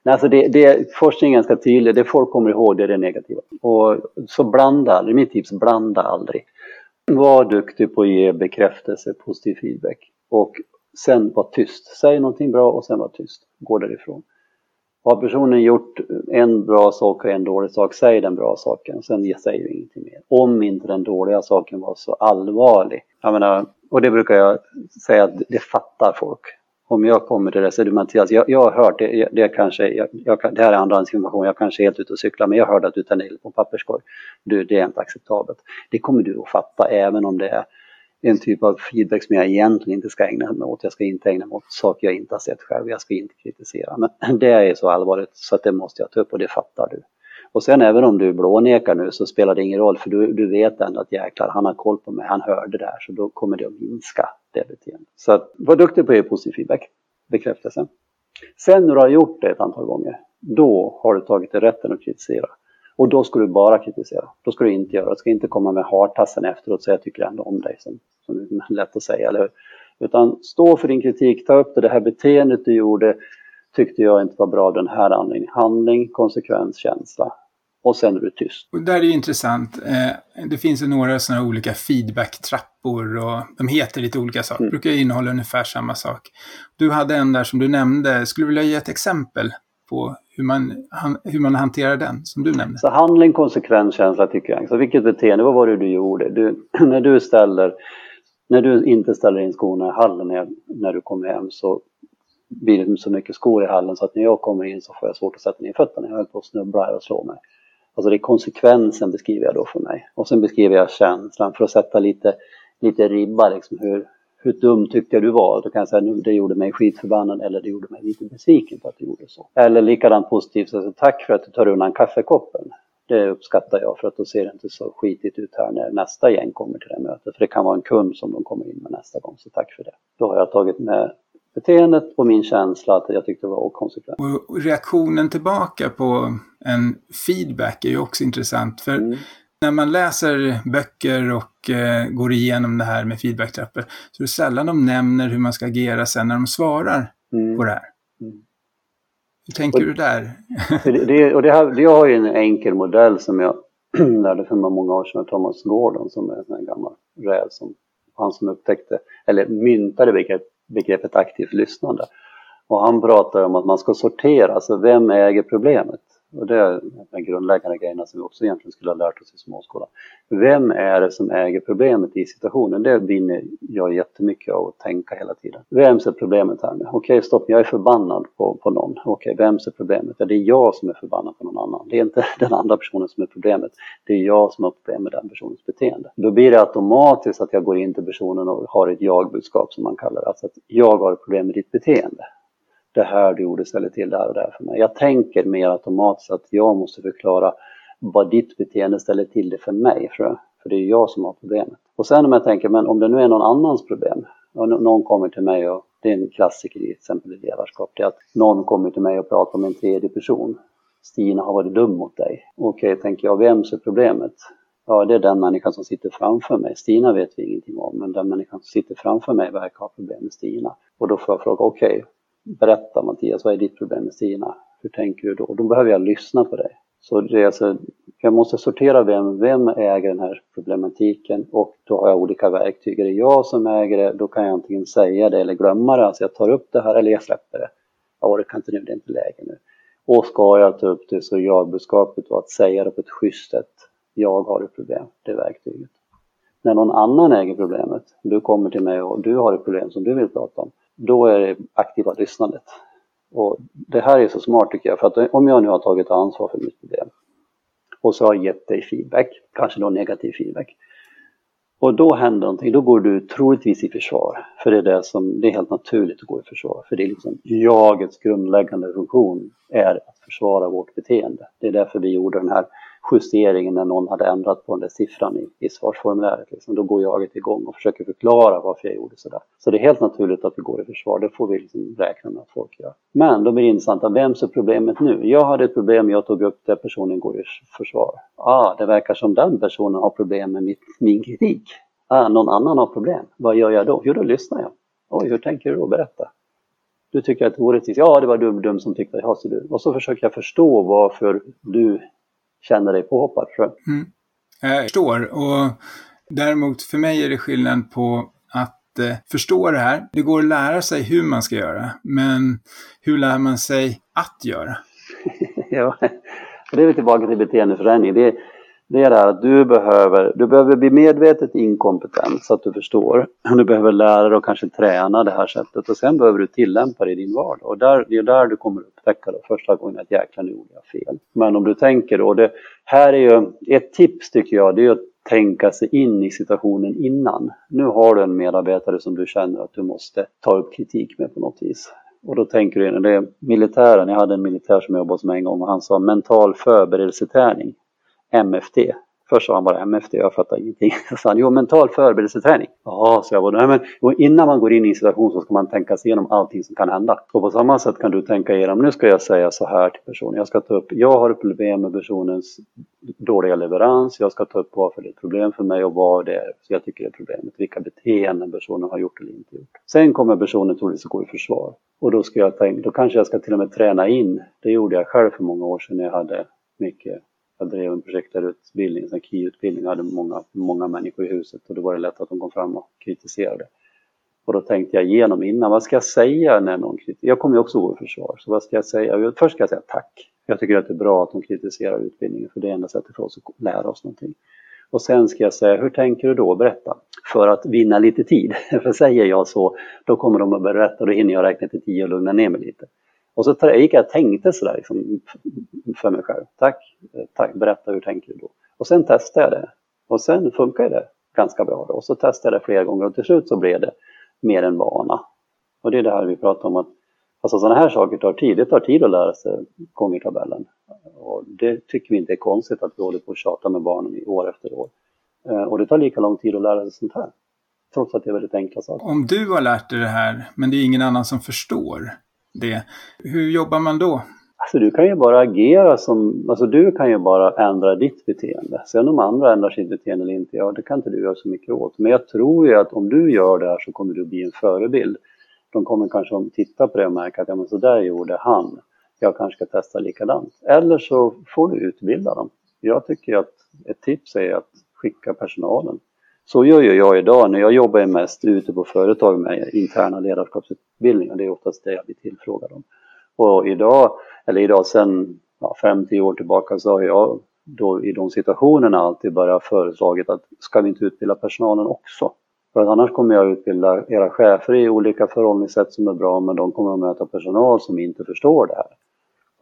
Alltså det, det, forskningen är ganska tydlig, det folk kommer ihåg det är det negativa. Och så blanda aldrig, mitt tips, blanda aldrig. Var duktig på att ge bekräftelse, positiv feedback. Och sen var tyst. Säg någonting bra och sen var tyst. Gå därifrån. Har personen gjort en bra sak och en dålig sak, säg den bra saken. Sen säger du ingenting mer. Om inte den dåliga saken var så allvarlig. Jag menar, och det brukar jag säga att det fattar folk om jag kommer till det så är det Mattias, jag, jag har hört det, det, kanske, jag, jag, det här är andrahandsinformation, jag kanske är helt ute och cyklar, men jag hörde att du tar eld på papperskorg. Du, det är inte acceptabelt. Det kommer du att fatta även om det är en typ av feedback som jag egentligen inte ska ägna mig åt. Jag ska inte ägna mig åt saker jag inte har sett själv, jag ska inte kritisera. Men det är så allvarligt så att det måste jag ta upp och det fattar du. Och sen även om du blånekar nu så spelar det ingen roll för du, du vet ändå att jäklar, han har koll på mig, han hörde det här så då kommer det att minska det beteendet. Så att, var duktig på att ge positiv feedback, bekräftelse. Sen när du har gjort det ett antal gånger, då har du tagit dig rätten att kritisera. Och då ska du bara kritisera. Då ska du inte göra, du ska inte komma med hartassen efteråt och säga jag tycker ändå om dig, som, som är lätt att säga, eller hur? Utan stå för din kritik, ta upp det, det här beteendet du gjorde, tyckte jag inte var bra den här anledningen. Handling, konsekvens, känsla. Och sen är du tyst. Och där är det intressant. Eh, det finns ju några sådana olika feedback-trappor och de heter lite olika saker. Mm. brukar innehålla ungefär samma sak. Du hade en där som du nämnde. Skulle du vilja ge ett exempel på hur man, hur man hanterar den, som du nämnde? Så handling, konsekvens, känsla tycker jag. Så vilket beteende, vad var det du gjorde? Du, när du ställer, när du inte ställer in skorna i hallen när, när du kommer hem så blir det så mycket skor i hallen så att när jag kommer in så får jag svårt att sätta ner fötterna. Jag höll på att snubbla och slå mig. Alltså det är konsekvensen beskriver jag då för mig. Och sen beskriver jag känslan för att sätta lite, lite ribba liksom hur, hur dum tyckte jag du var? Då kan jag säga nu det gjorde mig skitförbannad eller det gjorde mig lite besviken på att du gjorde så. Eller likadant positivt, så tack för att du tar undan kaffekoppen. Det uppskattar jag för att då ser det inte så skitigt ut här när nästa gäng kommer till det mötet. För det kan vara en kund som de kommer in med nästa gång, så tack för det. Då har jag tagit med beteendet och min känsla att jag tyckte det var okonsekvent. Och reaktionen tillbaka på en feedback är ju också intressant. För mm. när man läser böcker och eh, går igenom det här med feedbacktrappor så är det sällan de nämner hur man ska agera sen när de svarar mm. på det här. Mm. Hur tänker och, du där? det, det, och det, här, det har ju en enkel modell som jag lärde för många år sedan av Thomas Gordon som är en gammal räv som han som upptäckte, eller myntade begrepp, begreppet aktivt lyssnande. Och han pratar om att man ska sortera, alltså vem äger problemet? Och det är de grundläggande grejerna som vi också egentligen skulle ha lärt oss i småskolan. Vem är det som äger problemet i situationen? Det vinner jag jättemycket av att tänka hela tiden. Vems är problemet här nu? Okej, okay, stopp, jag är förbannad på, på någon. Okej, okay, vems är problemet? Ja, det är jag som är förbannad på någon annan. Det är inte den andra personen som är problemet. Det är jag som har problem med den personens beteende. Då blir det automatiskt att jag går in till personen och har ett jag-budskap som man kallar det. Alltså att jag har ett problem med ditt beteende det här du gjorde ställer till det här och det här för mig. Jag tänker mer automatiskt att jag måste förklara vad ditt beteende ställer till det för mig, för, för det är jag som har problemet. Och sen om jag tänker, men om det nu är någon annans problem, och någon kommer till mig och det är en klassiker i exempel i ledarskap, det är att någon kommer till mig och pratar om en tredje person. Stina har varit dum mot dig. Okej, tänker jag, vems är problemet? Ja, det är den människan som sitter framför mig. Stina vet vi ingenting om, men den människan som sitter framför mig verkar ha problem med Stina. Och då får jag fråga, okej, okay, berätta Mattias, vad är ditt problem med Stina? Hur tänker du då? Då behöver jag lyssna på dig. Så det är alltså, jag måste sortera vem, vem äger den här problematiken och då har jag olika verktyg. Är det jag som äger det, då kan jag antingen säga det eller glömma det. Alltså jag tar upp det här eller jag släpper det. Jag orkar inte nu, det är inte läge nu. Och ska jag ta upp det så är jag-budskapet att säga det på ett schysst sätt. Jag har ett problem, det är verktyget. När någon annan äger problemet, du kommer till mig och du har ett problem som du vill prata om, då är det aktiva lyssnandet. Och det här är så smart tycker jag, för att om jag nu har tagit ansvar för mitt problem och så har jag gett dig feedback, kanske då negativ feedback. Och då händer någonting, då går du troligtvis i försvar. För det är, det som, det är helt naturligt att gå i försvar. För det är liksom jagets grundläggande funktion är att försvara vårt beteende. Det är därför vi gjorde den här justeringen när någon hade ändrat på den där siffran i, i svarsformuläret. Liksom. Då går jaget igång och försöker förklara varför jag gjorde sådär. Så det är helt naturligt att vi går i försvar, det får vi liksom räkna med att folk gör. Men då blir det intressant, vems är problemet nu? Jag hade ett problem, jag tog upp det, personen går i försvar. Ah, det verkar som den personen har problem med mitt, min kritik. Ah, någon annan har problem. Vad gör jag då? Jo, då lyssnar jag. Oj, hur tänker du då? Berätta. Du tycker att det är orättvist. Ja, det var du dum som tyckte det. Ja, så du. Och så försöker jag förstå varför du känner dig påhoppad. Mm. Jag förstår. Och däremot för mig är det skillnad på att eh, förstå det här. Det går att lära sig hur man ska göra, men hur lär man sig att göra? ja, det är vi tillbaka till beteendeförändring. Det, det är det här att du behöver, du behöver bli medvetet inkompetent så att du förstår. Du behöver lära dig och kanske träna det här sättet och sen behöver du tillämpa det i din vardag. Och där, det är där du kommer upptäcka då första gången att jäklar nu gjorde jag fel. Men om du tänker då, det här är ju ett tips tycker jag, det är att tänka sig in i situationen innan. Nu har du en medarbetare som du känner att du måste ta upp kritik med på något vis. Och då tänker du, det är militären, jag hade en militär som jag jobbade med en gång och han sa mental förberedelseträning. MFT. Först sa han bara MFT, jag fattar ingenting. Så sa han, jo mental förberedelseträning. Ja, så jag bara, nej men innan man går in i en situation så ska man tänka sig igenom allting som kan hända. Och på samma sätt kan du tänka igenom, nu ska jag säga så här till personen. Jag ska ta upp, jag har ett problem med personens dåliga leverans. Jag ska ta upp varför det är ett problem för mig och vad det är så jag tycker det är problemet. Vilka beteenden personen har gjort eller inte gjort. Sen kommer personen troligtvis att gå i försvar. Och då, ska jag tänka, då kanske jag ska till och med träna in. Det gjorde jag själv för många år sedan när jag hade mycket jag drev en projektledarutbildning, en KI-utbildning, hade många, många människor i huset och då var det lätt att de kom fram och kritiserade. Och då tänkte jag igenom innan, vad ska jag säga när någon kritiserar? Jag kommer ju också gå försvar, så vad ska jag säga? Först ska jag säga tack. Jag tycker att det är bra att de kritiserar utbildningen, för det är enda sättet för oss att lära oss någonting. Och sen ska jag säga, hur tänker du då? Berätta. För att vinna lite tid. för säger jag så, då kommer de att berätta, då hinner jag räkna till tio och lugna ner mig lite. Och så gick jag och tänkte sådär liksom, för mig själv. Tack, tack, berätta hur tänker du då? Och sen testade jag det. Och sen funkar det ganska bra. Då. Och så testade jag det flera gånger och till slut så blev det mer en vana. Och det är det här vi pratar om att alltså sådana här saker tar tid. Det tar tid att lära sig gångertabellen. Och det tycker vi inte är konstigt att vi håller på och tjatar med barnen i år efter år. Eh, och det tar lika lång tid att lära sig sånt här. Trots att det är väldigt enkla saker. Om du har lärt dig det här, men det är ingen annan som förstår, det. Hur jobbar man då? Alltså du kan ju bara agera som, alltså du kan ju bara ändra ditt beteende. Sen om andra ändrar sitt beteende eller inte, ja det kan inte du göra så mycket åt. Men jag tror ju att om du gör det här så kommer du bli en förebild. De kommer kanske att titta på det och märka att ja men så där gjorde han. Jag kanske ska testa likadant. Eller så får du utbilda dem. Jag tycker att ett tips är att skicka personalen så gör ju jag idag när jag jobbar mest ute på företag med interna ledarskapsutbildningar. Det är oftast det jag blir tillfrågad om. Och idag, eller idag sen ja, 5-10 år tillbaka så har jag då i de situationerna alltid börjat föreslagit att ska vi inte utbilda personalen också? För att annars kommer jag utbilda era chefer i olika förhållningssätt som är bra men de kommer att möta personal som inte förstår det här.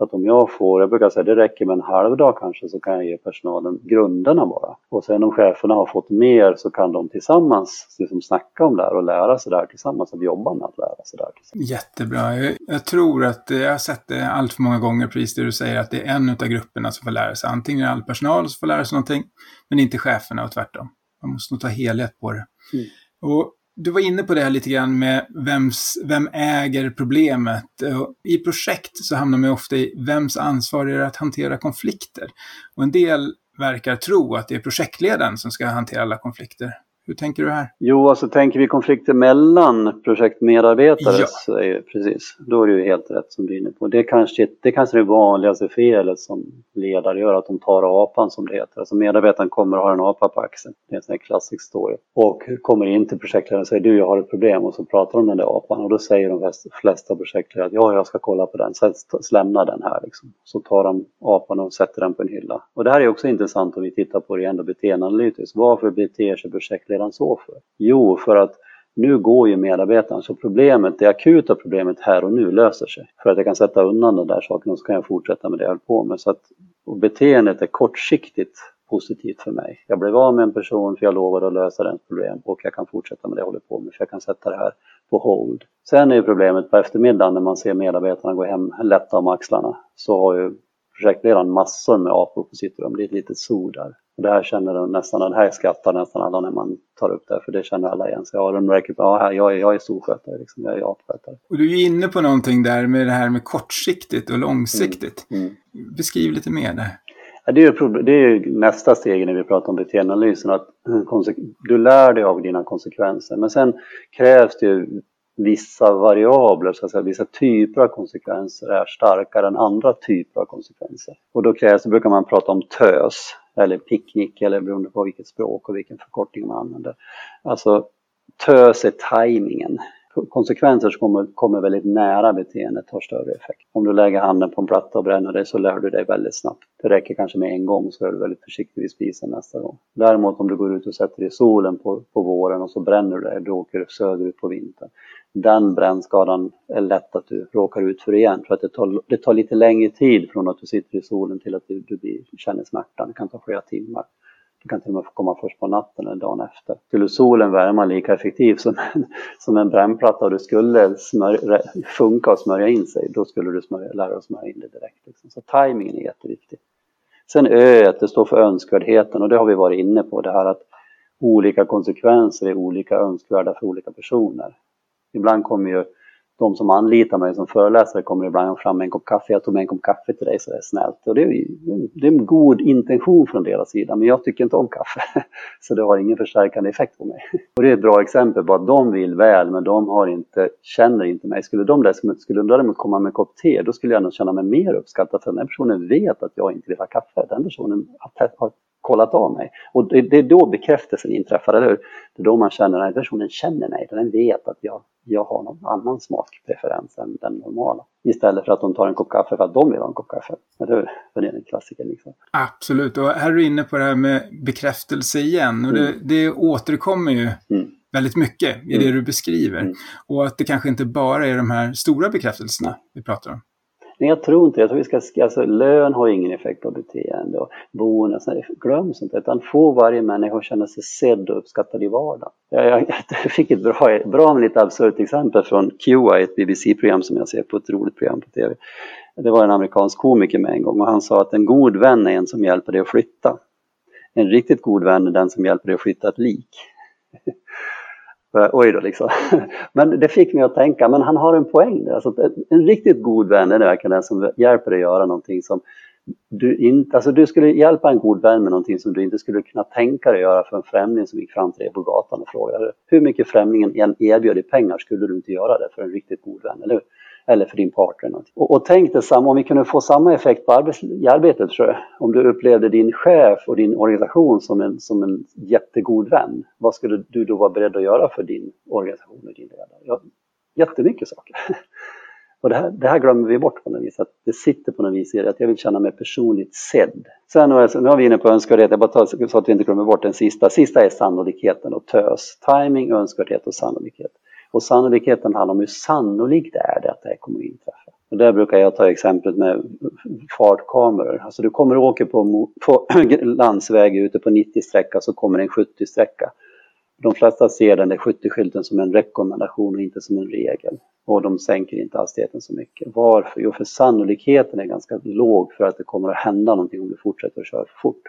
Så att om jag får, jag brukar säga det räcker med en halv dag kanske så kan jag ge personalen grunderna bara. Och sen om cheferna har fått mer så kan de tillsammans liksom snacka om det här och lära sig det här tillsammans, att jobba med att lära sig det här tillsammans. Jättebra. Jag, jag tror att jag har sett det allt för många gånger, precis det du säger, att det är en av grupperna som får lära sig. Antingen är det all personal som får lära sig någonting, men inte cheferna och tvärtom. Man måste nog ta helhet på det. Mm. Och du var inne på det här lite grann med vems, vem äger problemet. I projekt så hamnar man ofta i vems ansvar är det att hantera konflikter. Och en del verkar tro att det är projektledaren som ska hantera alla konflikter. Hur tänker du här? Jo, alltså tänker vi konflikter mellan projektmedarbetare, ja. är, precis, då är det ju helt rätt som du är inne på. Det kanske det kanske är det vanligaste felet som ledare gör, att de tar apan som det heter. Alltså medarbetaren kommer och har en apa på axeln. Det är en sån här klassisk story. Och kommer in till projektledaren och säger du, jag har ett problem. Och så pratar de om den där apan och då säger de flesta projektledare att ja, jag ska kolla på den, så lämna den här liksom. Så tar de apan och sätter den på en hylla. Och det här är också intressant om vi tittar på det ändå beteendeanalytiskt. Varför beter sig projektledaren redan så för? Jo, för att nu går ju medarbetaren, så problemet, det akuta problemet här och nu löser sig. För att jag kan sätta undan den där saken och så kan jag fortsätta med det jag höll på med. Så att beteendet är kortsiktigt positivt för mig. Jag blev av med en person för jag lovade att lösa dens problem och jag kan fortsätta med det jag håller på med för jag kan sätta det här på hold. Sen är ju problemet på eftermiddagen när man ser medarbetarna gå hem lätta om axlarna så har ju projektledaren massor med apor på sitt rum. Det är ett litet zoo där. Och det här känner de nästan, det här skrattar nästan alla när man tar upp det, för det känner alla igen. Så ja, de märker, ja, jag, är, jag är storskötare, liksom, jag är apskötare. Och du är inne på någonting där med det här med kortsiktigt och långsiktigt. Mm. Mm. Beskriv lite mer där. Ja, det, är det är nästa steg när vi pratar om beteendeanalysen, att du lär dig av dina konsekvenser. Men sen krävs det ju vissa variabler, så att säga, vissa typer av konsekvenser är starkare än andra typer av konsekvenser. Och då krävs, det brukar man prata om TÖS, eller picknick eller beroende på vilket språk och vilken förkortning man använder. Alltså TÖS är tajmingen. Konsekvenser som kommer, kommer väldigt nära beteendet har större effekt. Om du lägger handen på en platta och bränner dig så lär du dig väldigt snabbt. Det räcker kanske med en gång så är du väldigt försiktig vid spisen nästa gång. Däremot om du går ut och sätter dig i solen på, på våren och så bränner du dig, då åker du söderut på vintern den brännskadan är lätt att du råkar ut för igen. För att det tar, det tar lite längre tid från att du sitter i solen till att du, du blir, känner smärtan. Det kan ta flera timmar. Du kan till och med komma först på natten eller dagen efter. Skulle solen värma lika effektivt som en, som en brännplatta och det skulle smörja, funka och smörja in sig, då skulle du smörja, lära dig att smörja in det direkt. Liksom. Så tajmingen är jätteviktig. Sen Ö, det står för önskvärdheten och det har vi varit inne på det här att olika konsekvenser är olika önskvärda för olika personer. Ibland kommer ju de som anlitar mig som föreläsare kommer ibland fram med en kopp kaffe. Jag tog med en kopp kaffe till dig så det är snällt. Och det, är, det är en god intention från deras sida men jag tycker inte om kaffe. Så det har ingen förstärkande effekt på mig. Och det är ett bra exempel på att de vill väl men de har inte, känner inte mig. Skulle de däremot, skulle däremot komma med en kopp te då skulle jag nog känna mig mer uppskattad för den personen vet att jag inte vill ha kaffe. Den personen har kollat av mig. Och det, det är då bekräftelsen inträffar, eller hur? Det är då man känner att personen känner mig, den vet att jag, jag har någon annan smakpreferens än den normala. Istället för att de tar en kopp kaffe för att de vill ha en kopp kaffe. Eller hur? För det är en klassiker liksom. Absolut, och här är du inne på det här med bekräftelse igen. Och det, mm. det återkommer ju mm. väldigt mycket i det mm. du beskriver. Mm. Och att det kanske inte bara är de här stora bekräftelserna vi pratar om. Nej, jag tror inte Jag tror vi ska, alltså, lön har ingen effekt på beteende och bonus, glöm sånt utan få varje människa att känna sig sedd och uppskattad i vardagen. Jag, jag, jag fick ett bra, bra men lite absurt exempel från QI, ett BBC-program som jag ser på, ett roligt program på TV. Det var en amerikansk komiker med en gång och han sa att en god vän är en som hjälper dig att flytta. En riktigt god vän är den som hjälper dig att flytta ett lik. Eh, oj då liksom. Men det fick mig att tänka, men han har en poäng där. Alltså, en riktigt god vän är verkligen den som hjälper dig att göra någonting som du inte, alltså du skulle hjälpa en god vän med någonting som du inte skulle kunna tänka dig att göra för en främling som gick fram till dig på gatan och frågade hur mycket främlingen än erbjöd i pengar skulle du inte göra det för en riktigt god vän, eller hur? Eller för din partner. Och, och tänk detsamma, om vi kunde få samma effekt på arbets, i arbetet tror jag. Om du upplevde din chef och din organisation som en, som en jättegod vän, vad skulle du då vara beredd att göra för din organisation och din ledare? Ja, jättemycket saker. Och det här, det här, glömmer vi bort på något vis, att det sitter på något vis i det, att jag vill känna mig personligt sedd. Sen nu är vi inne på önskvärdhet, jag bara tar, så att vi inte glömmer bort den sista. Sista är sannolikheten och tös. Timing, önskvärdhet och sannolikhet. Och sannolikheten handlar om hur sannolikt är det att det här kommer att inträffa. Och där brukar jag ta exemplet med fartkameror. Alltså du kommer och åker på, på landsväg ute på 90-sträcka så kommer en 70-sträcka. De flesta ser den där 70-skylten som en rekommendation och inte som en regel. Och de sänker inte hastigheten så mycket. Varför? Jo, för sannolikheten är ganska låg för att det kommer att hända någonting om du fortsätter att köra för fort.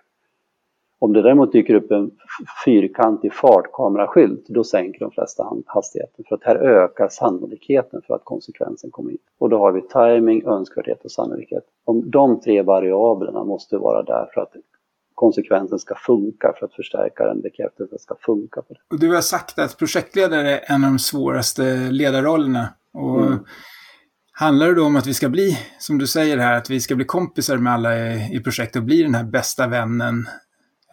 Om det däremot dyker upp en fyrkantig fartkameraskylt, då sänker de flesta hastigheten. För att här ökar sannolikheten för att konsekvensen kommer in. Och då har vi timing, önskvärdhet och sannolikhet. Om de tre variablerna måste vara där för att konsekvensen ska funka, för att förstärkaren, bekräftelsen ska funka. På det. Och du har sagt att projektledare är en av de svåraste ledarrollerna. Och mm. Handlar det då om att vi ska bli, som du säger här, att vi ska bli kompisar med alla i, i projektet och bli den här bästa vännen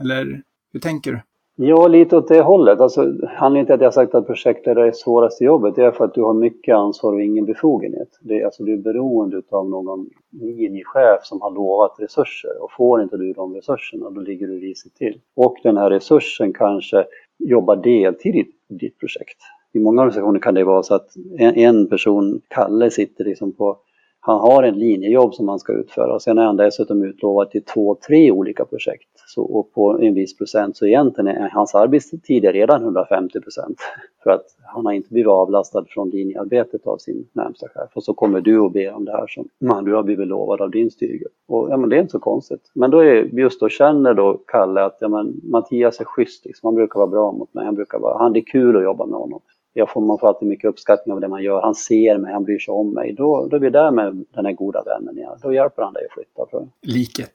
eller hur tänker du? Ja, lite åt det hållet. Alltså, anledningen till att jag sagt att projektledare är svåraste jobbet det är för att du har mycket ansvar och ingen befogenhet. Det är, alltså, du är beroende av någon linjechef som har lovat resurser och får inte du de resurserna då ligger du risigt till. Och den här resursen kanske jobbar deltid i ditt projekt. I många organisationer kan det vara så att en, en person, Kalle, sitter liksom på han har en linjejobb som han ska utföra och sen är han dessutom utlovad till två, tre olika projekt så, och på en viss procent. Så egentligen är hans arbetstid är redan 150 procent för att han har inte blivit avlastad från linjearbetet av sin närmsta chef. Och så kommer du och ber om det här som man, du har blivit lovad av din styrgrupp. Och ja, men det är inte så konstigt. Men då är, just då känner då Kalle att ja, men, Mattias är schysst, liksom. han brukar vara bra mot mig, han brukar vara, han, det är kul att jobba med honom jag får, man får alltid mycket uppskattning av det man gör. Han ser mig, han bryr sig om mig. Då, då är vi där med den här goda vännen igen. Då hjälper han dig att flytta. Tror jag. Liket.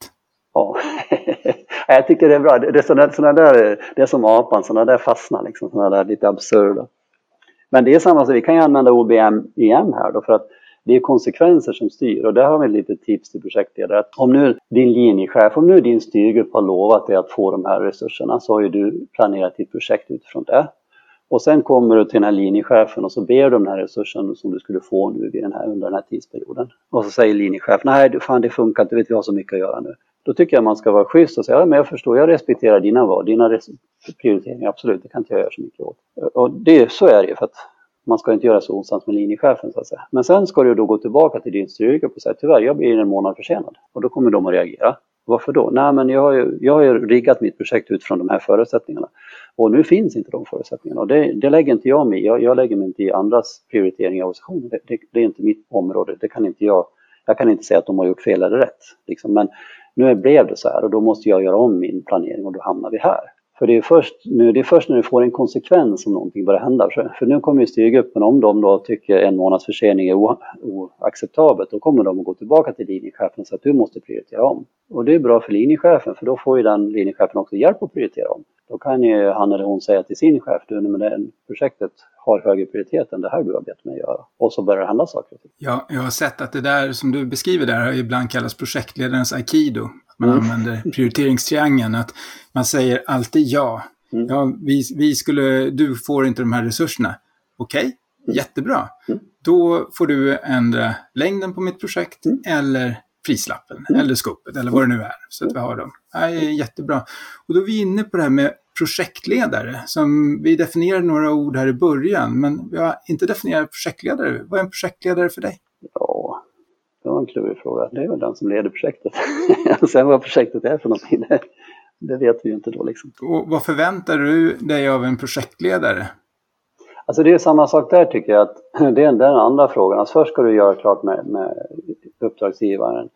Ja, jag tycker det är bra. Det är, såna, såna där, det är som apan, sådana där fastnar liksom, sådana där lite absurda. Men det är samma sak, vi kan ju använda OBM igen här då för att det är konsekvenser som styr och där har vi ett litet tips till projektledare. Att om nu din linjechef, om nu din styrgrupp har lovat dig att få de här resurserna så har ju du planerat ditt projekt utifrån det. Och sen kommer du till den här linjechefen och så ber du om den här resursen som du skulle få nu vid den här, under den här tidsperioden. Och så säger linjechefen, nej fan det funkar inte, vet vi har så mycket att göra nu. Då tycker jag man ska vara schysst och säga, ja men jag förstår, jag respekterar dina val, dina prioriteringar, absolut, det kan inte jag göra så mycket åt. Och det, så är det ju för att man ska inte göra så osams med linjechefen så att säga. Men sen ska du då gå tillbaka till din styrka och säga, tyvärr jag blir en månad försenad. Och då kommer de att reagera. Varför då? Nej men jag har ju, jag har ju riggat mitt projekt utifrån de här förutsättningarna. Och nu finns inte de förutsättningarna och det, det lägger inte jag mig i. Jag, jag lägger mig inte i andras prioriteringar och organisationen. Det, det, det, är inte mitt område. Det kan inte jag, jag kan inte säga att de har gjort fel eller rätt. Liksom. Men nu blev det så här och då måste jag göra om min planering och då hamnar vi här. För det är först, nu, det är först när du får en konsekvens om någonting börjar hända. För nu kommer ju styrgruppen, om de då tycker en månads försening är oacceptabelt, då kommer de att gå tillbaka till linjechefen så att du måste prioritera om. Och det är bra för linjechefen, för då får ju den linjechefen också hjälp att prioritera om. Då kan ju han eller hon säga till sin chef, du, men det projektet har högre prioritet än det här du har bett mig göra. Och så börjar det hända saker. Ja, jag har sett att det där som du beskriver där ibland kallas projektledarens aikido. Man mm. använder prioriteringstriangeln, att man säger alltid ja. Mm. Ja, vi, vi skulle, du får inte de här resurserna. Okej, okay, mm. jättebra. Mm. Då får du ändra längden på mitt projekt mm. eller prislappen mm. eller skopet eller vad det nu är. Så att vi har dem. Är jättebra. Och då är vi inne på det här med projektledare. Som vi definierade några ord här i början, men vi har inte definierat projektledare. Vad är en projektledare för dig? Ja, det var en klurig fråga. Det är väl den som leder projektet. Sen vad projektet är för någonting, det, det vet vi ju inte då liksom. Och vad förväntar du dig av en projektledare? Alltså det är samma sak där tycker jag att det är den andra frågan. Alltså först ska du göra klart med, med uppdragsgivaren.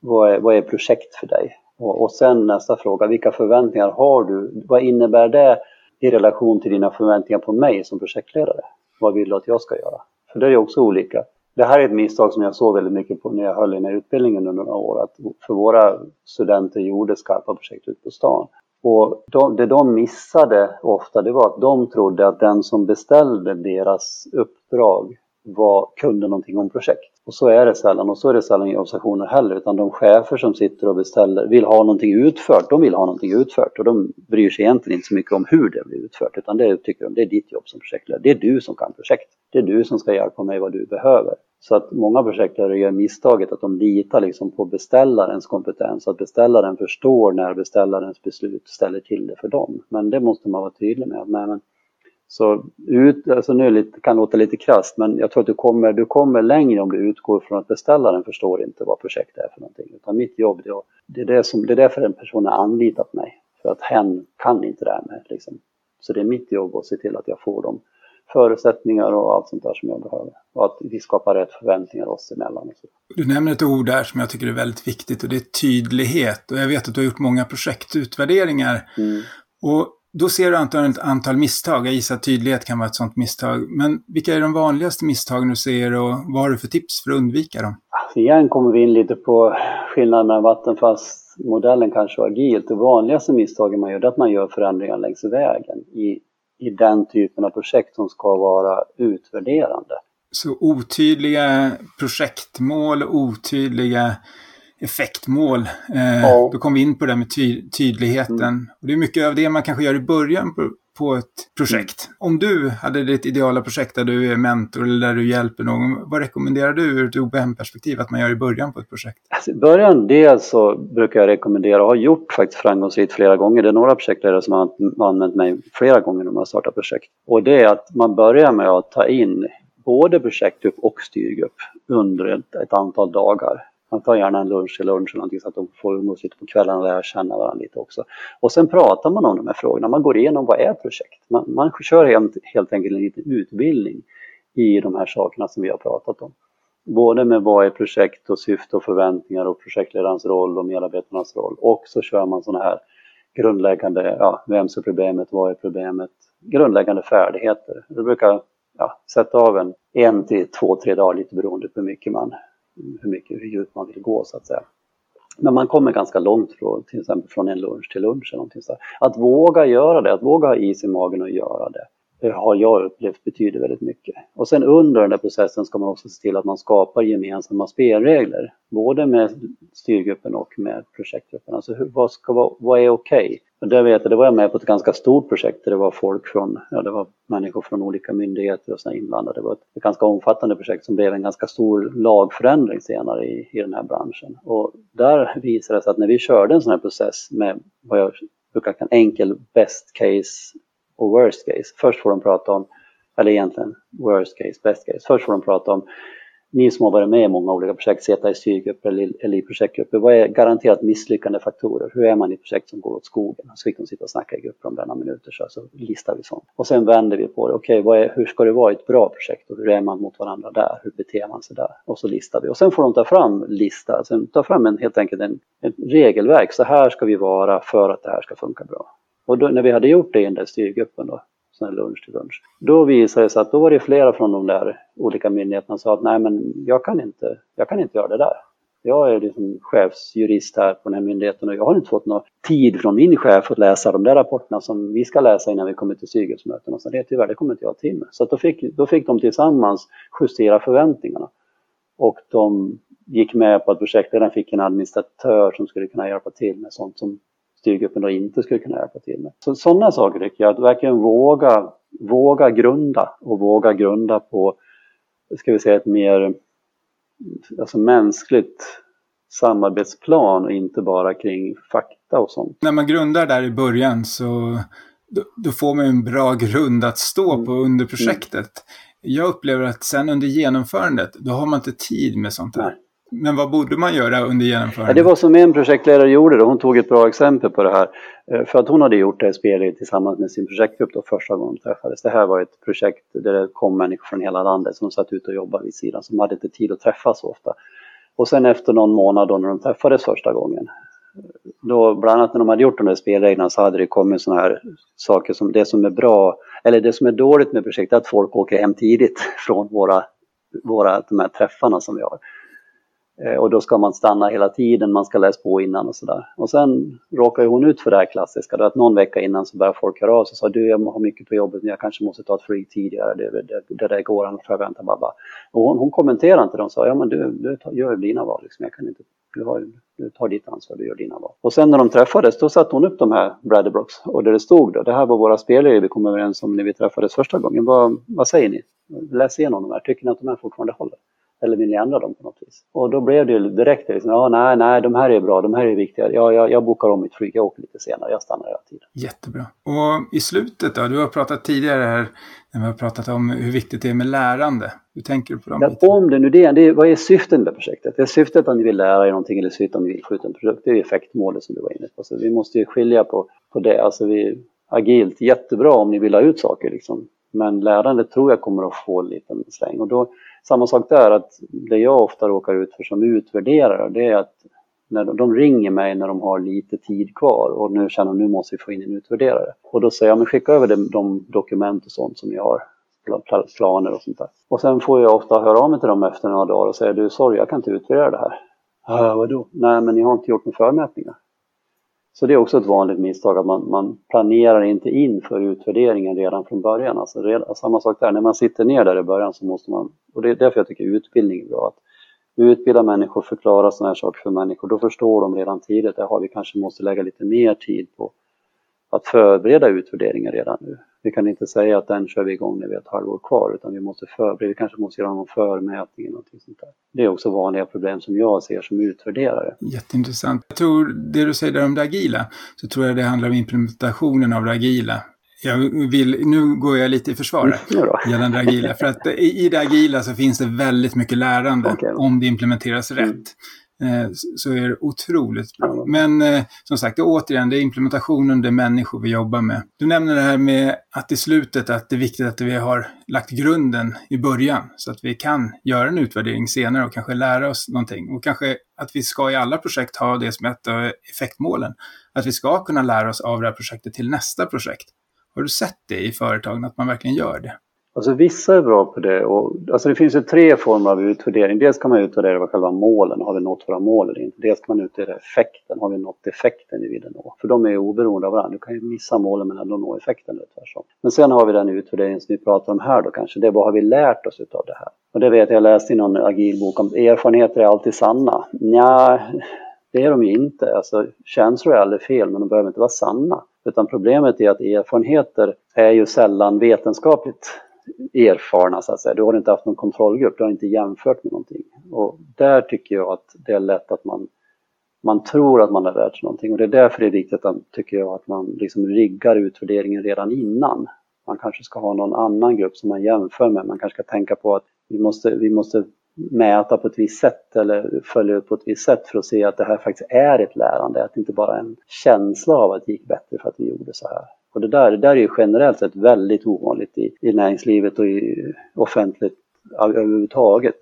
Vad är, vad är projekt för dig? Och, och sen nästa fråga, vilka förväntningar har du? Vad innebär det i relation till dina förväntningar på mig som projektledare? Vad vill du att jag ska göra? För det är också olika. Det här är ett misstag som jag såg väldigt mycket på när jag höll i den här utbildningen under några år. Att för våra studenter gjorde skarpa projekt ute på stan. Och de, det de missade ofta det var att de trodde att den som beställde deras uppdrag var, kunde någonting om projekt. Och så är det sällan och så är det sällan i organisationer heller utan de chefer som sitter och beställer vill ha någonting utfört, de vill ha någonting utfört och de bryr sig egentligen inte så mycket om hur det blir utfört utan det tycker de, det är ditt jobb som projektledare, det är du som kan projekt. Det är du som ska hjälpa mig vad du behöver. Så att många projektledare gör misstaget att de litar liksom på beställarens kompetens, att beställaren förstår när beställarens beslut ställer till det för dem. Men det måste man vara tydlig med. Nej, men så ut, alltså nu lite, kan låta lite krasst men jag tror att du kommer, du kommer längre om du utgår från att beställaren förstår inte vad projekt är för någonting. Utan mitt jobb, det, det, är, det, som, det är därför en person har anlitat mig. För att hen kan inte det här med liksom. Så det är mitt jobb att se till att jag får de förutsättningar och allt sånt där som jag behöver. Och att vi skapar rätt förväntningar oss emellan. Du nämner ett ord där som jag tycker är väldigt viktigt och det är tydlighet. Och jag vet att du har gjort många projektutvärderingar. Mm. Och då ser du antagligen ett antal misstag. Jag gissar att tydlighet kan vara ett sådant misstag. Men vilka är de vanligaste misstagen du ser och vad har du för tips för att undvika dem? Igen kommer vi in lite på skillnaden mellan vattenfallsmodellen kanske och agilt. Det vanligaste misstaget man gör är att man gör förändringar längs vägen i, i den typen av projekt som ska vara utvärderande. Så otydliga projektmål, otydliga effektmål. Eh, ja. Då kom vi in på det där med ty tydligheten. Mm. Och det är mycket av det man kanske gör i början på, på ett projekt. Mm. Om du hade ditt ideala projekt där du är mentor eller där du hjälper någon, vad rekommenderar du ur ett OBM-perspektiv att man gör i början på ett projekt? Alltså, I början dels så brukar jag rekommendera och har gjort faktiskt framgångsrikt flera gånger. Det är några projektledare som har använt mig flera gånger när man har startat projekt. Och det är att man börjar med att ta in både projektgrupp och styrgrupp under ett, ett antal dagar man tar gärna en lunch till lunch eller någonting så att de får umgås lite på kvällarna och lära känna varandra lite också. Och sen pratar man om de här frågorna, man går igenom vad är projekt? Man, man kör helt, helt enkelt en liten utbildning i de här sakerna som vi har pratat om. Både med vad är projekt och syfte och förväntningar och projektledarens roll och medarbetarnas roll. Och så kör man sådana här grundläggande, ja, vems är problemet, vad är problemet, grundläggande färdigheter. Du brukar ja, sätta av en, en till två, tre dagar lite beroende på hur mycket man hur mycket hur djupt man vill gå så att säga. Men man kommer ganska långt från till exempel från en lunch till lunch eller någonting så. Att våga göra det, att våga ha is i magen och göra det, det Eh, har jag upplevt betyder väldigt mycket. Och sen under den där processen ska man också se till att man skapar gemensamma spelregler, både med styrgruppen och med projektgruppen. Alltså hur, vad, ska vad, vad är okej? Okay? Och där vet jag, det var jag med på ett ganska stort projekt där det var folk från, ja det var människor från olika myndigheter och sådana inblandade. Det var ett, ett, ganska omfattande projekt som blev en ganska stor lagförändring senare i, i den här branschen. Och där visade det sig att när vi körde en sån här process med vad jag brukar kalla enkel best case och worst case. Först får de prata om, eller egentligen worst case, best case. Först får de prata om ni som har varit med i många olika projekt, sitta i styrgrupper eller i projektgrupper, vad är garanterat misslyckande faktorer? Hur är man i projekt som går åt skogen? Så fick de sitta och snacka i grupper om denna minuter, så, så listar vi sånt. Och sen vänder vi på det. Okej, okay, hur ska det vara i ett bra projekt? Och hur är man mot varandra där? Hur beter man sig där? Och så listar vi. Och sen får de ta fram lista, sen ta fram en, helt enkelt en, ett regelverk. Så här ska vi vara för att det här ska funka bra. Och då, när vi hade gjort det i den där styrgruppen då, sån här lunch till lunch. Då visade det sig att då var det flera från de där olika myndigheterna som sa att nej men jag kan inte, jag kan inte göra det där. Jag är liksom chefsjurist här på den här myndigheten och jag har inte fått någon tid från min chef att läsa de där rapporterna som vi ska läsa innan vi kommer till styrgruppsmötena. Så det tyvärr, det kommer inte jag till med. Så då, fick, då fick de tillsammans justera förväntningarna. Och de gick med på att projektledaren fick en administratör som skulle kunna hjälpa till med sånt som styrgruppen då inte skulle kunna hjälpa till med. Så sådana saker tycker jag, att verkligen våga, våga grunda och våga grunda på, ska vi säga ett mer alltså mänskligt samarbetsplan och inte bara kring fakta och sånt. När man grundar där i början så då, då får man en bra grund att stå mm. på under projektet. Mm. Jag upplever att sen under genomförandet, då har man inte tid med sånt här. Nej. Men vad borde man göra under genomförandet? Ja, det var som en projektledare gjorde då. Hon tog ett bra exempel på det här. Eh, för att hon hade gjort det här spelet tillsammans med sin projektgrupp då första gången de träffades. Det här var ett projekt där det kom människor från hela landet som satt ute och jobbade vid sidan. Som hade inte tid att träffas så ofta. Och sen efter någon månad då när de träffades första gången. Då, bland annat när de hade gjort de där spelreglerna så hade det kommit sådana här saker som det som är bra, eller det som är dåligt med projektet, att folk åker hem tidigt från våra, våra de här träffarna som vi har. Eh, och då ska man stanna hela tiden, man ska läsa på innan och sådär. Och sen råkar hon ut för det här klassiska, att någon vecka innan så börjar folk höra av sig och sa du jag har mycket på jobbet men jag kanske måste ta ett flyg tidigare, det, det, det där går han förväntar bara. Och hon, hon kommenterade inte det, hon sa ja men du, du tar, gör dina val liksom, jag kan inte, du, har, du tar ditt ansvar, du gör dina val. Och sen när de träffades då satte hon upp de här Bradderbrocks och där det stod då, det här var våra spelare vi kom överens om när vi träffades första gången, vad, vad säger ni? Läs igenom de här, tycker ni att de här fortfarande håller? Eller vill ni ändra dem på något vis? Och då blev det direkt liksom, ja nej, nej, de här är bra, de här är viktiga. Ja, jag, jag bokar om mitt flyg, jag åker lite senare, jag stannar hela tiden. Jättebra. Och i slutet då, du har pratat tidigare här, när vi har pratat om hur viktigt det är med lärande. Hur tänker du på dem? Ja, om det nu det, det är, vad är syftet med projektet? Är syftet att ni vill lära er någonting eller syftet att ni vill få ut en produkt? Det är effektmålet som du var inne på. Så vi måste ju skilja på, på det. Alltså vi, agilt, jättebra om ni vill ha ut saker liksom. Men lärandet tror jag kommer att få en liten släng. Och då, samma sak där, att det jag ofta råkar ut för som utvärderare, det är att när de, ringer mig när de har lite tid kvar och nu känner de nu måste vi få in en utvärderare. Och då säger jag, men skicka över de, de dokument och sånt som ni har, planer och sånt där. Och sen får jag ofta höra av mig till dem efter några dagar och säga, du sorry jag kan inte utvärdera det här. Äh, vadå? Nej men ni har inte gjort några förmätningar. Så det är också ett vanligt misstag att man, man planerar inte in för utvärderingen redan från början. Alltså redan, samma sak där, när man sitter ner där i början så måste man, och det är därför jag tycker utbildning är bra, att utbilda människor, förklara sådana här saker för människor, då förstår de redan tidigt, att vi kanske måste lägga lite mer tid på att förbereda utvärderingen redan nu. Vi kan inte säga att den kör vi igång när vi har ett halvår kvar utan vi måste förbereda, vi kanske måste göra någon förmätning eller någonting sånt där. Det är också vanliga problem som jag ser som utvärderare. Jätteintressant. Jag tror det du säger där om det agila, så tror jag det handlar om implementationen av det agila. Jag vill, nu går jag lite i försvar gällande agila. För att i det agila så finns det väldigt mycket lärande okay. om det implementeras rätt. Mm. Eh, så är det otroligt bra. Men eh, som sagt, det är återigen, det är implementationen, det är människor vi jobbar med. Du nämner det här med att i slutet att det är viktigt att vi har lagt grunden i början så att vi kan göra en utvärdering senare och kanske lära oss någonting. Och kanske att vi ska i alla projekt ha det som ett av effektmålen. Att vi ska kunna lära oss av det här projektet till nästa projekt. Har du sett det i företagen, att man verkligen gör det? Alltså vissa är bra på det. Och, alltså det finns ju tre former av utvärdering. Dels kan man utvärdera vad själva målen, har vi nått våra mål eller inte? Dels kan man utvärdera effekten, har vi nått effekten vi vill nå? För de är ju oberoende av varandra. Du kan ju missa målen men ändå nå effekten eller tvärtom. Men sen har vi den utvärdering som vi pratar om här då kanske. Det är vad har vi lärt oss utav det här? Och det vet jag, jag läste i någon agilbok om erfarenheter är alltid sanna. Nja, det är de ju inte. Alltså känslor är aldrig fel men de behöver inte vara sanna. Utan problemet är att erfarenheter är ju sällan vetenskapligt erfarna så att säga. Du har inte haft någon kontrollgrupp, du har inte jämfört med någonting. Och där tycker jag att det är lätt att man, man tror att man har lärt sig någonting och det är därför det är viktigt att, tycker jag, att man liksom riggar utvärderingen redan innan. Man kanske ska ha någon annan grupp som man jämför med. Man kanske ska tänka på att vi måste, vi måste mäta på ett visst sätt eller följa upp på ett visst sätt för att se att det här faktiskt är ett lärande, att det inte bara är en känsla av att det gick bättre för att vi gjorde så här. Och det där, det där är ju generellt sett väldigt ovanligt i, i näringslivet och i offentligt överhuvudtaget.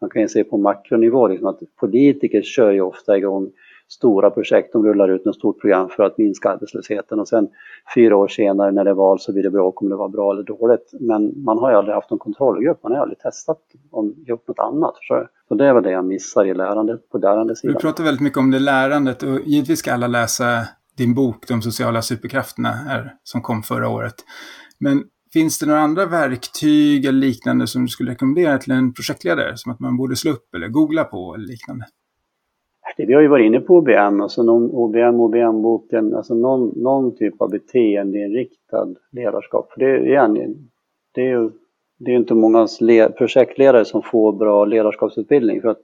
Man kan ju se på makronivå liksom att politiker kör ju ofta igång stora projekt. De rullar ut något stort program för att minska arbetslösheten och sen fyra år senare när det är val så blir det bråk om det var bra eller dåligt. Men man har ju aldrig haft någon kontrollgrupp, man har aldrig testat om gjort något annat. Så, så det är väl det jag missar i lärandet på lärandesidan. Du pratar väldigt mycket om det lärandet och givetvis ska alla läsa din bok De sociala superkrafterna här, som kom förra året. Men finns det några andra verktyg eller liknande som du skulle rekommendera till en projektledare? Som att man borde slå upp eller googla på eller liknande? Det, vi har ju varit inne på OBM, alltså någon OBM, OBM-boken, alltså någon, någon typ av beteendeinriktad ledarskap. För det, igen, det är ju det är inte många projektledare som får bra ledarskapsutbildning för att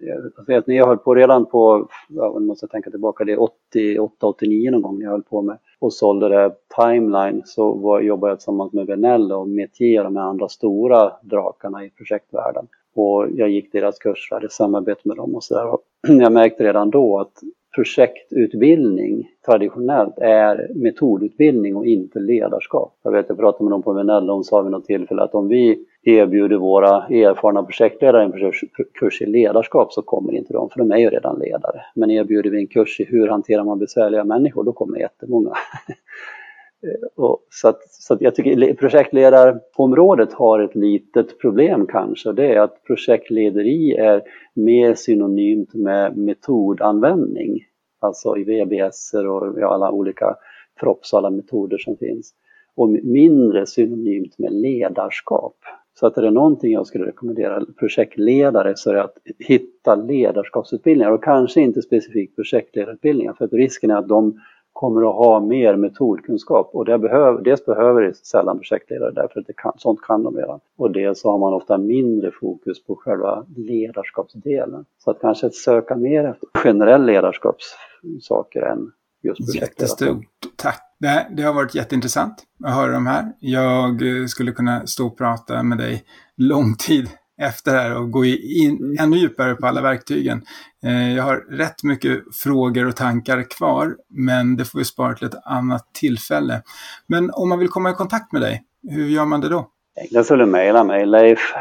jag vet, när jag höll på redan på, jag måste tänka tillbaka, det är 88, 89 någon gång när jag höll på med och sålde det Timeline så var, jobbade jag tillsammans med Venell och Metier och med andra stora drakarna i projektvärlden. Och jag gick deras kurser, hade samarbete med dem och sådär. Jag märkte redan då att projektutbildning traditionellt är metodutbildning och inte ledarskap. Jag vet, jag pratade med dem på Venell och sa vid något tillfälle att om vi erbjuder våra erfarna projektledare en kurs i ledarskap så kommer inte de, för de är ju redan ledare. Men erbjuder vi en kurs i hur hanterar man besvärliga människor, då kommer jättemånga. Och så att, så att jag tycker projektledarområdet har ett litet problem kanske och det är att projektlederi är mer synonymt med metodanvändning. Alltså i VBS och i alla olika FROPS alla metoder som finns. Och mindre synonymt med ledarskap. Så att är det någonting jag skulle rekommendera projektledare så är det att hitta ledarskapsutbildningar och kanske inte specifikt projektledarutbildningar för att risken är att de kommer att ha mer metodkunskap och det behöver, dels behöver det sällan projektledare därför att det kan, sånt kan de redan. Och dels så har man ofta mindre fokus på själva ledarskapsdelen. Så att kanske söka mer efter generell ledarskapssaker än just projektledare. Jättestort tack. Det, det har varit jätteintressant att höra de här. Jag skulle kunna stå och prata med dig lång tid efter det här och gå in mm. ännu djupare på alla verktygen. Eh, jag har rätt mycket frågor och tankar kvar, men det får vi spara till ett annat tillfälle. Men om man vill komma i kontakt med dig, hur gör man det då? Enklast är att mejla mig, leif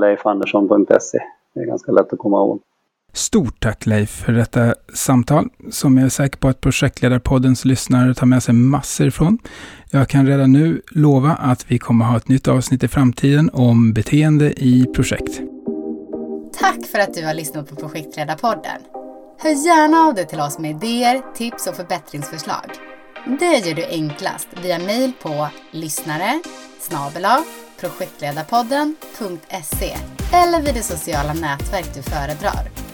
leifandersson.se. Det är ganska lätt att komma ihåg. Stort tack Leif för detta samtal som jag är säker på att Projektledarpoddens lyssnare tar med sig massor ifrån. Jag kan redan nu lova att vi kommer ha ett nytt avsnitt i framtiden om beteende i projekt. Tack för att du har lyssnat på Projektledarpodden. Hör gärna av dig till oss med idéer, tips och förbättringsförslag. Det gör du enklast via mejl på lyssnare projektledarpodden.se eller vid det sociala nätverk du föredrar.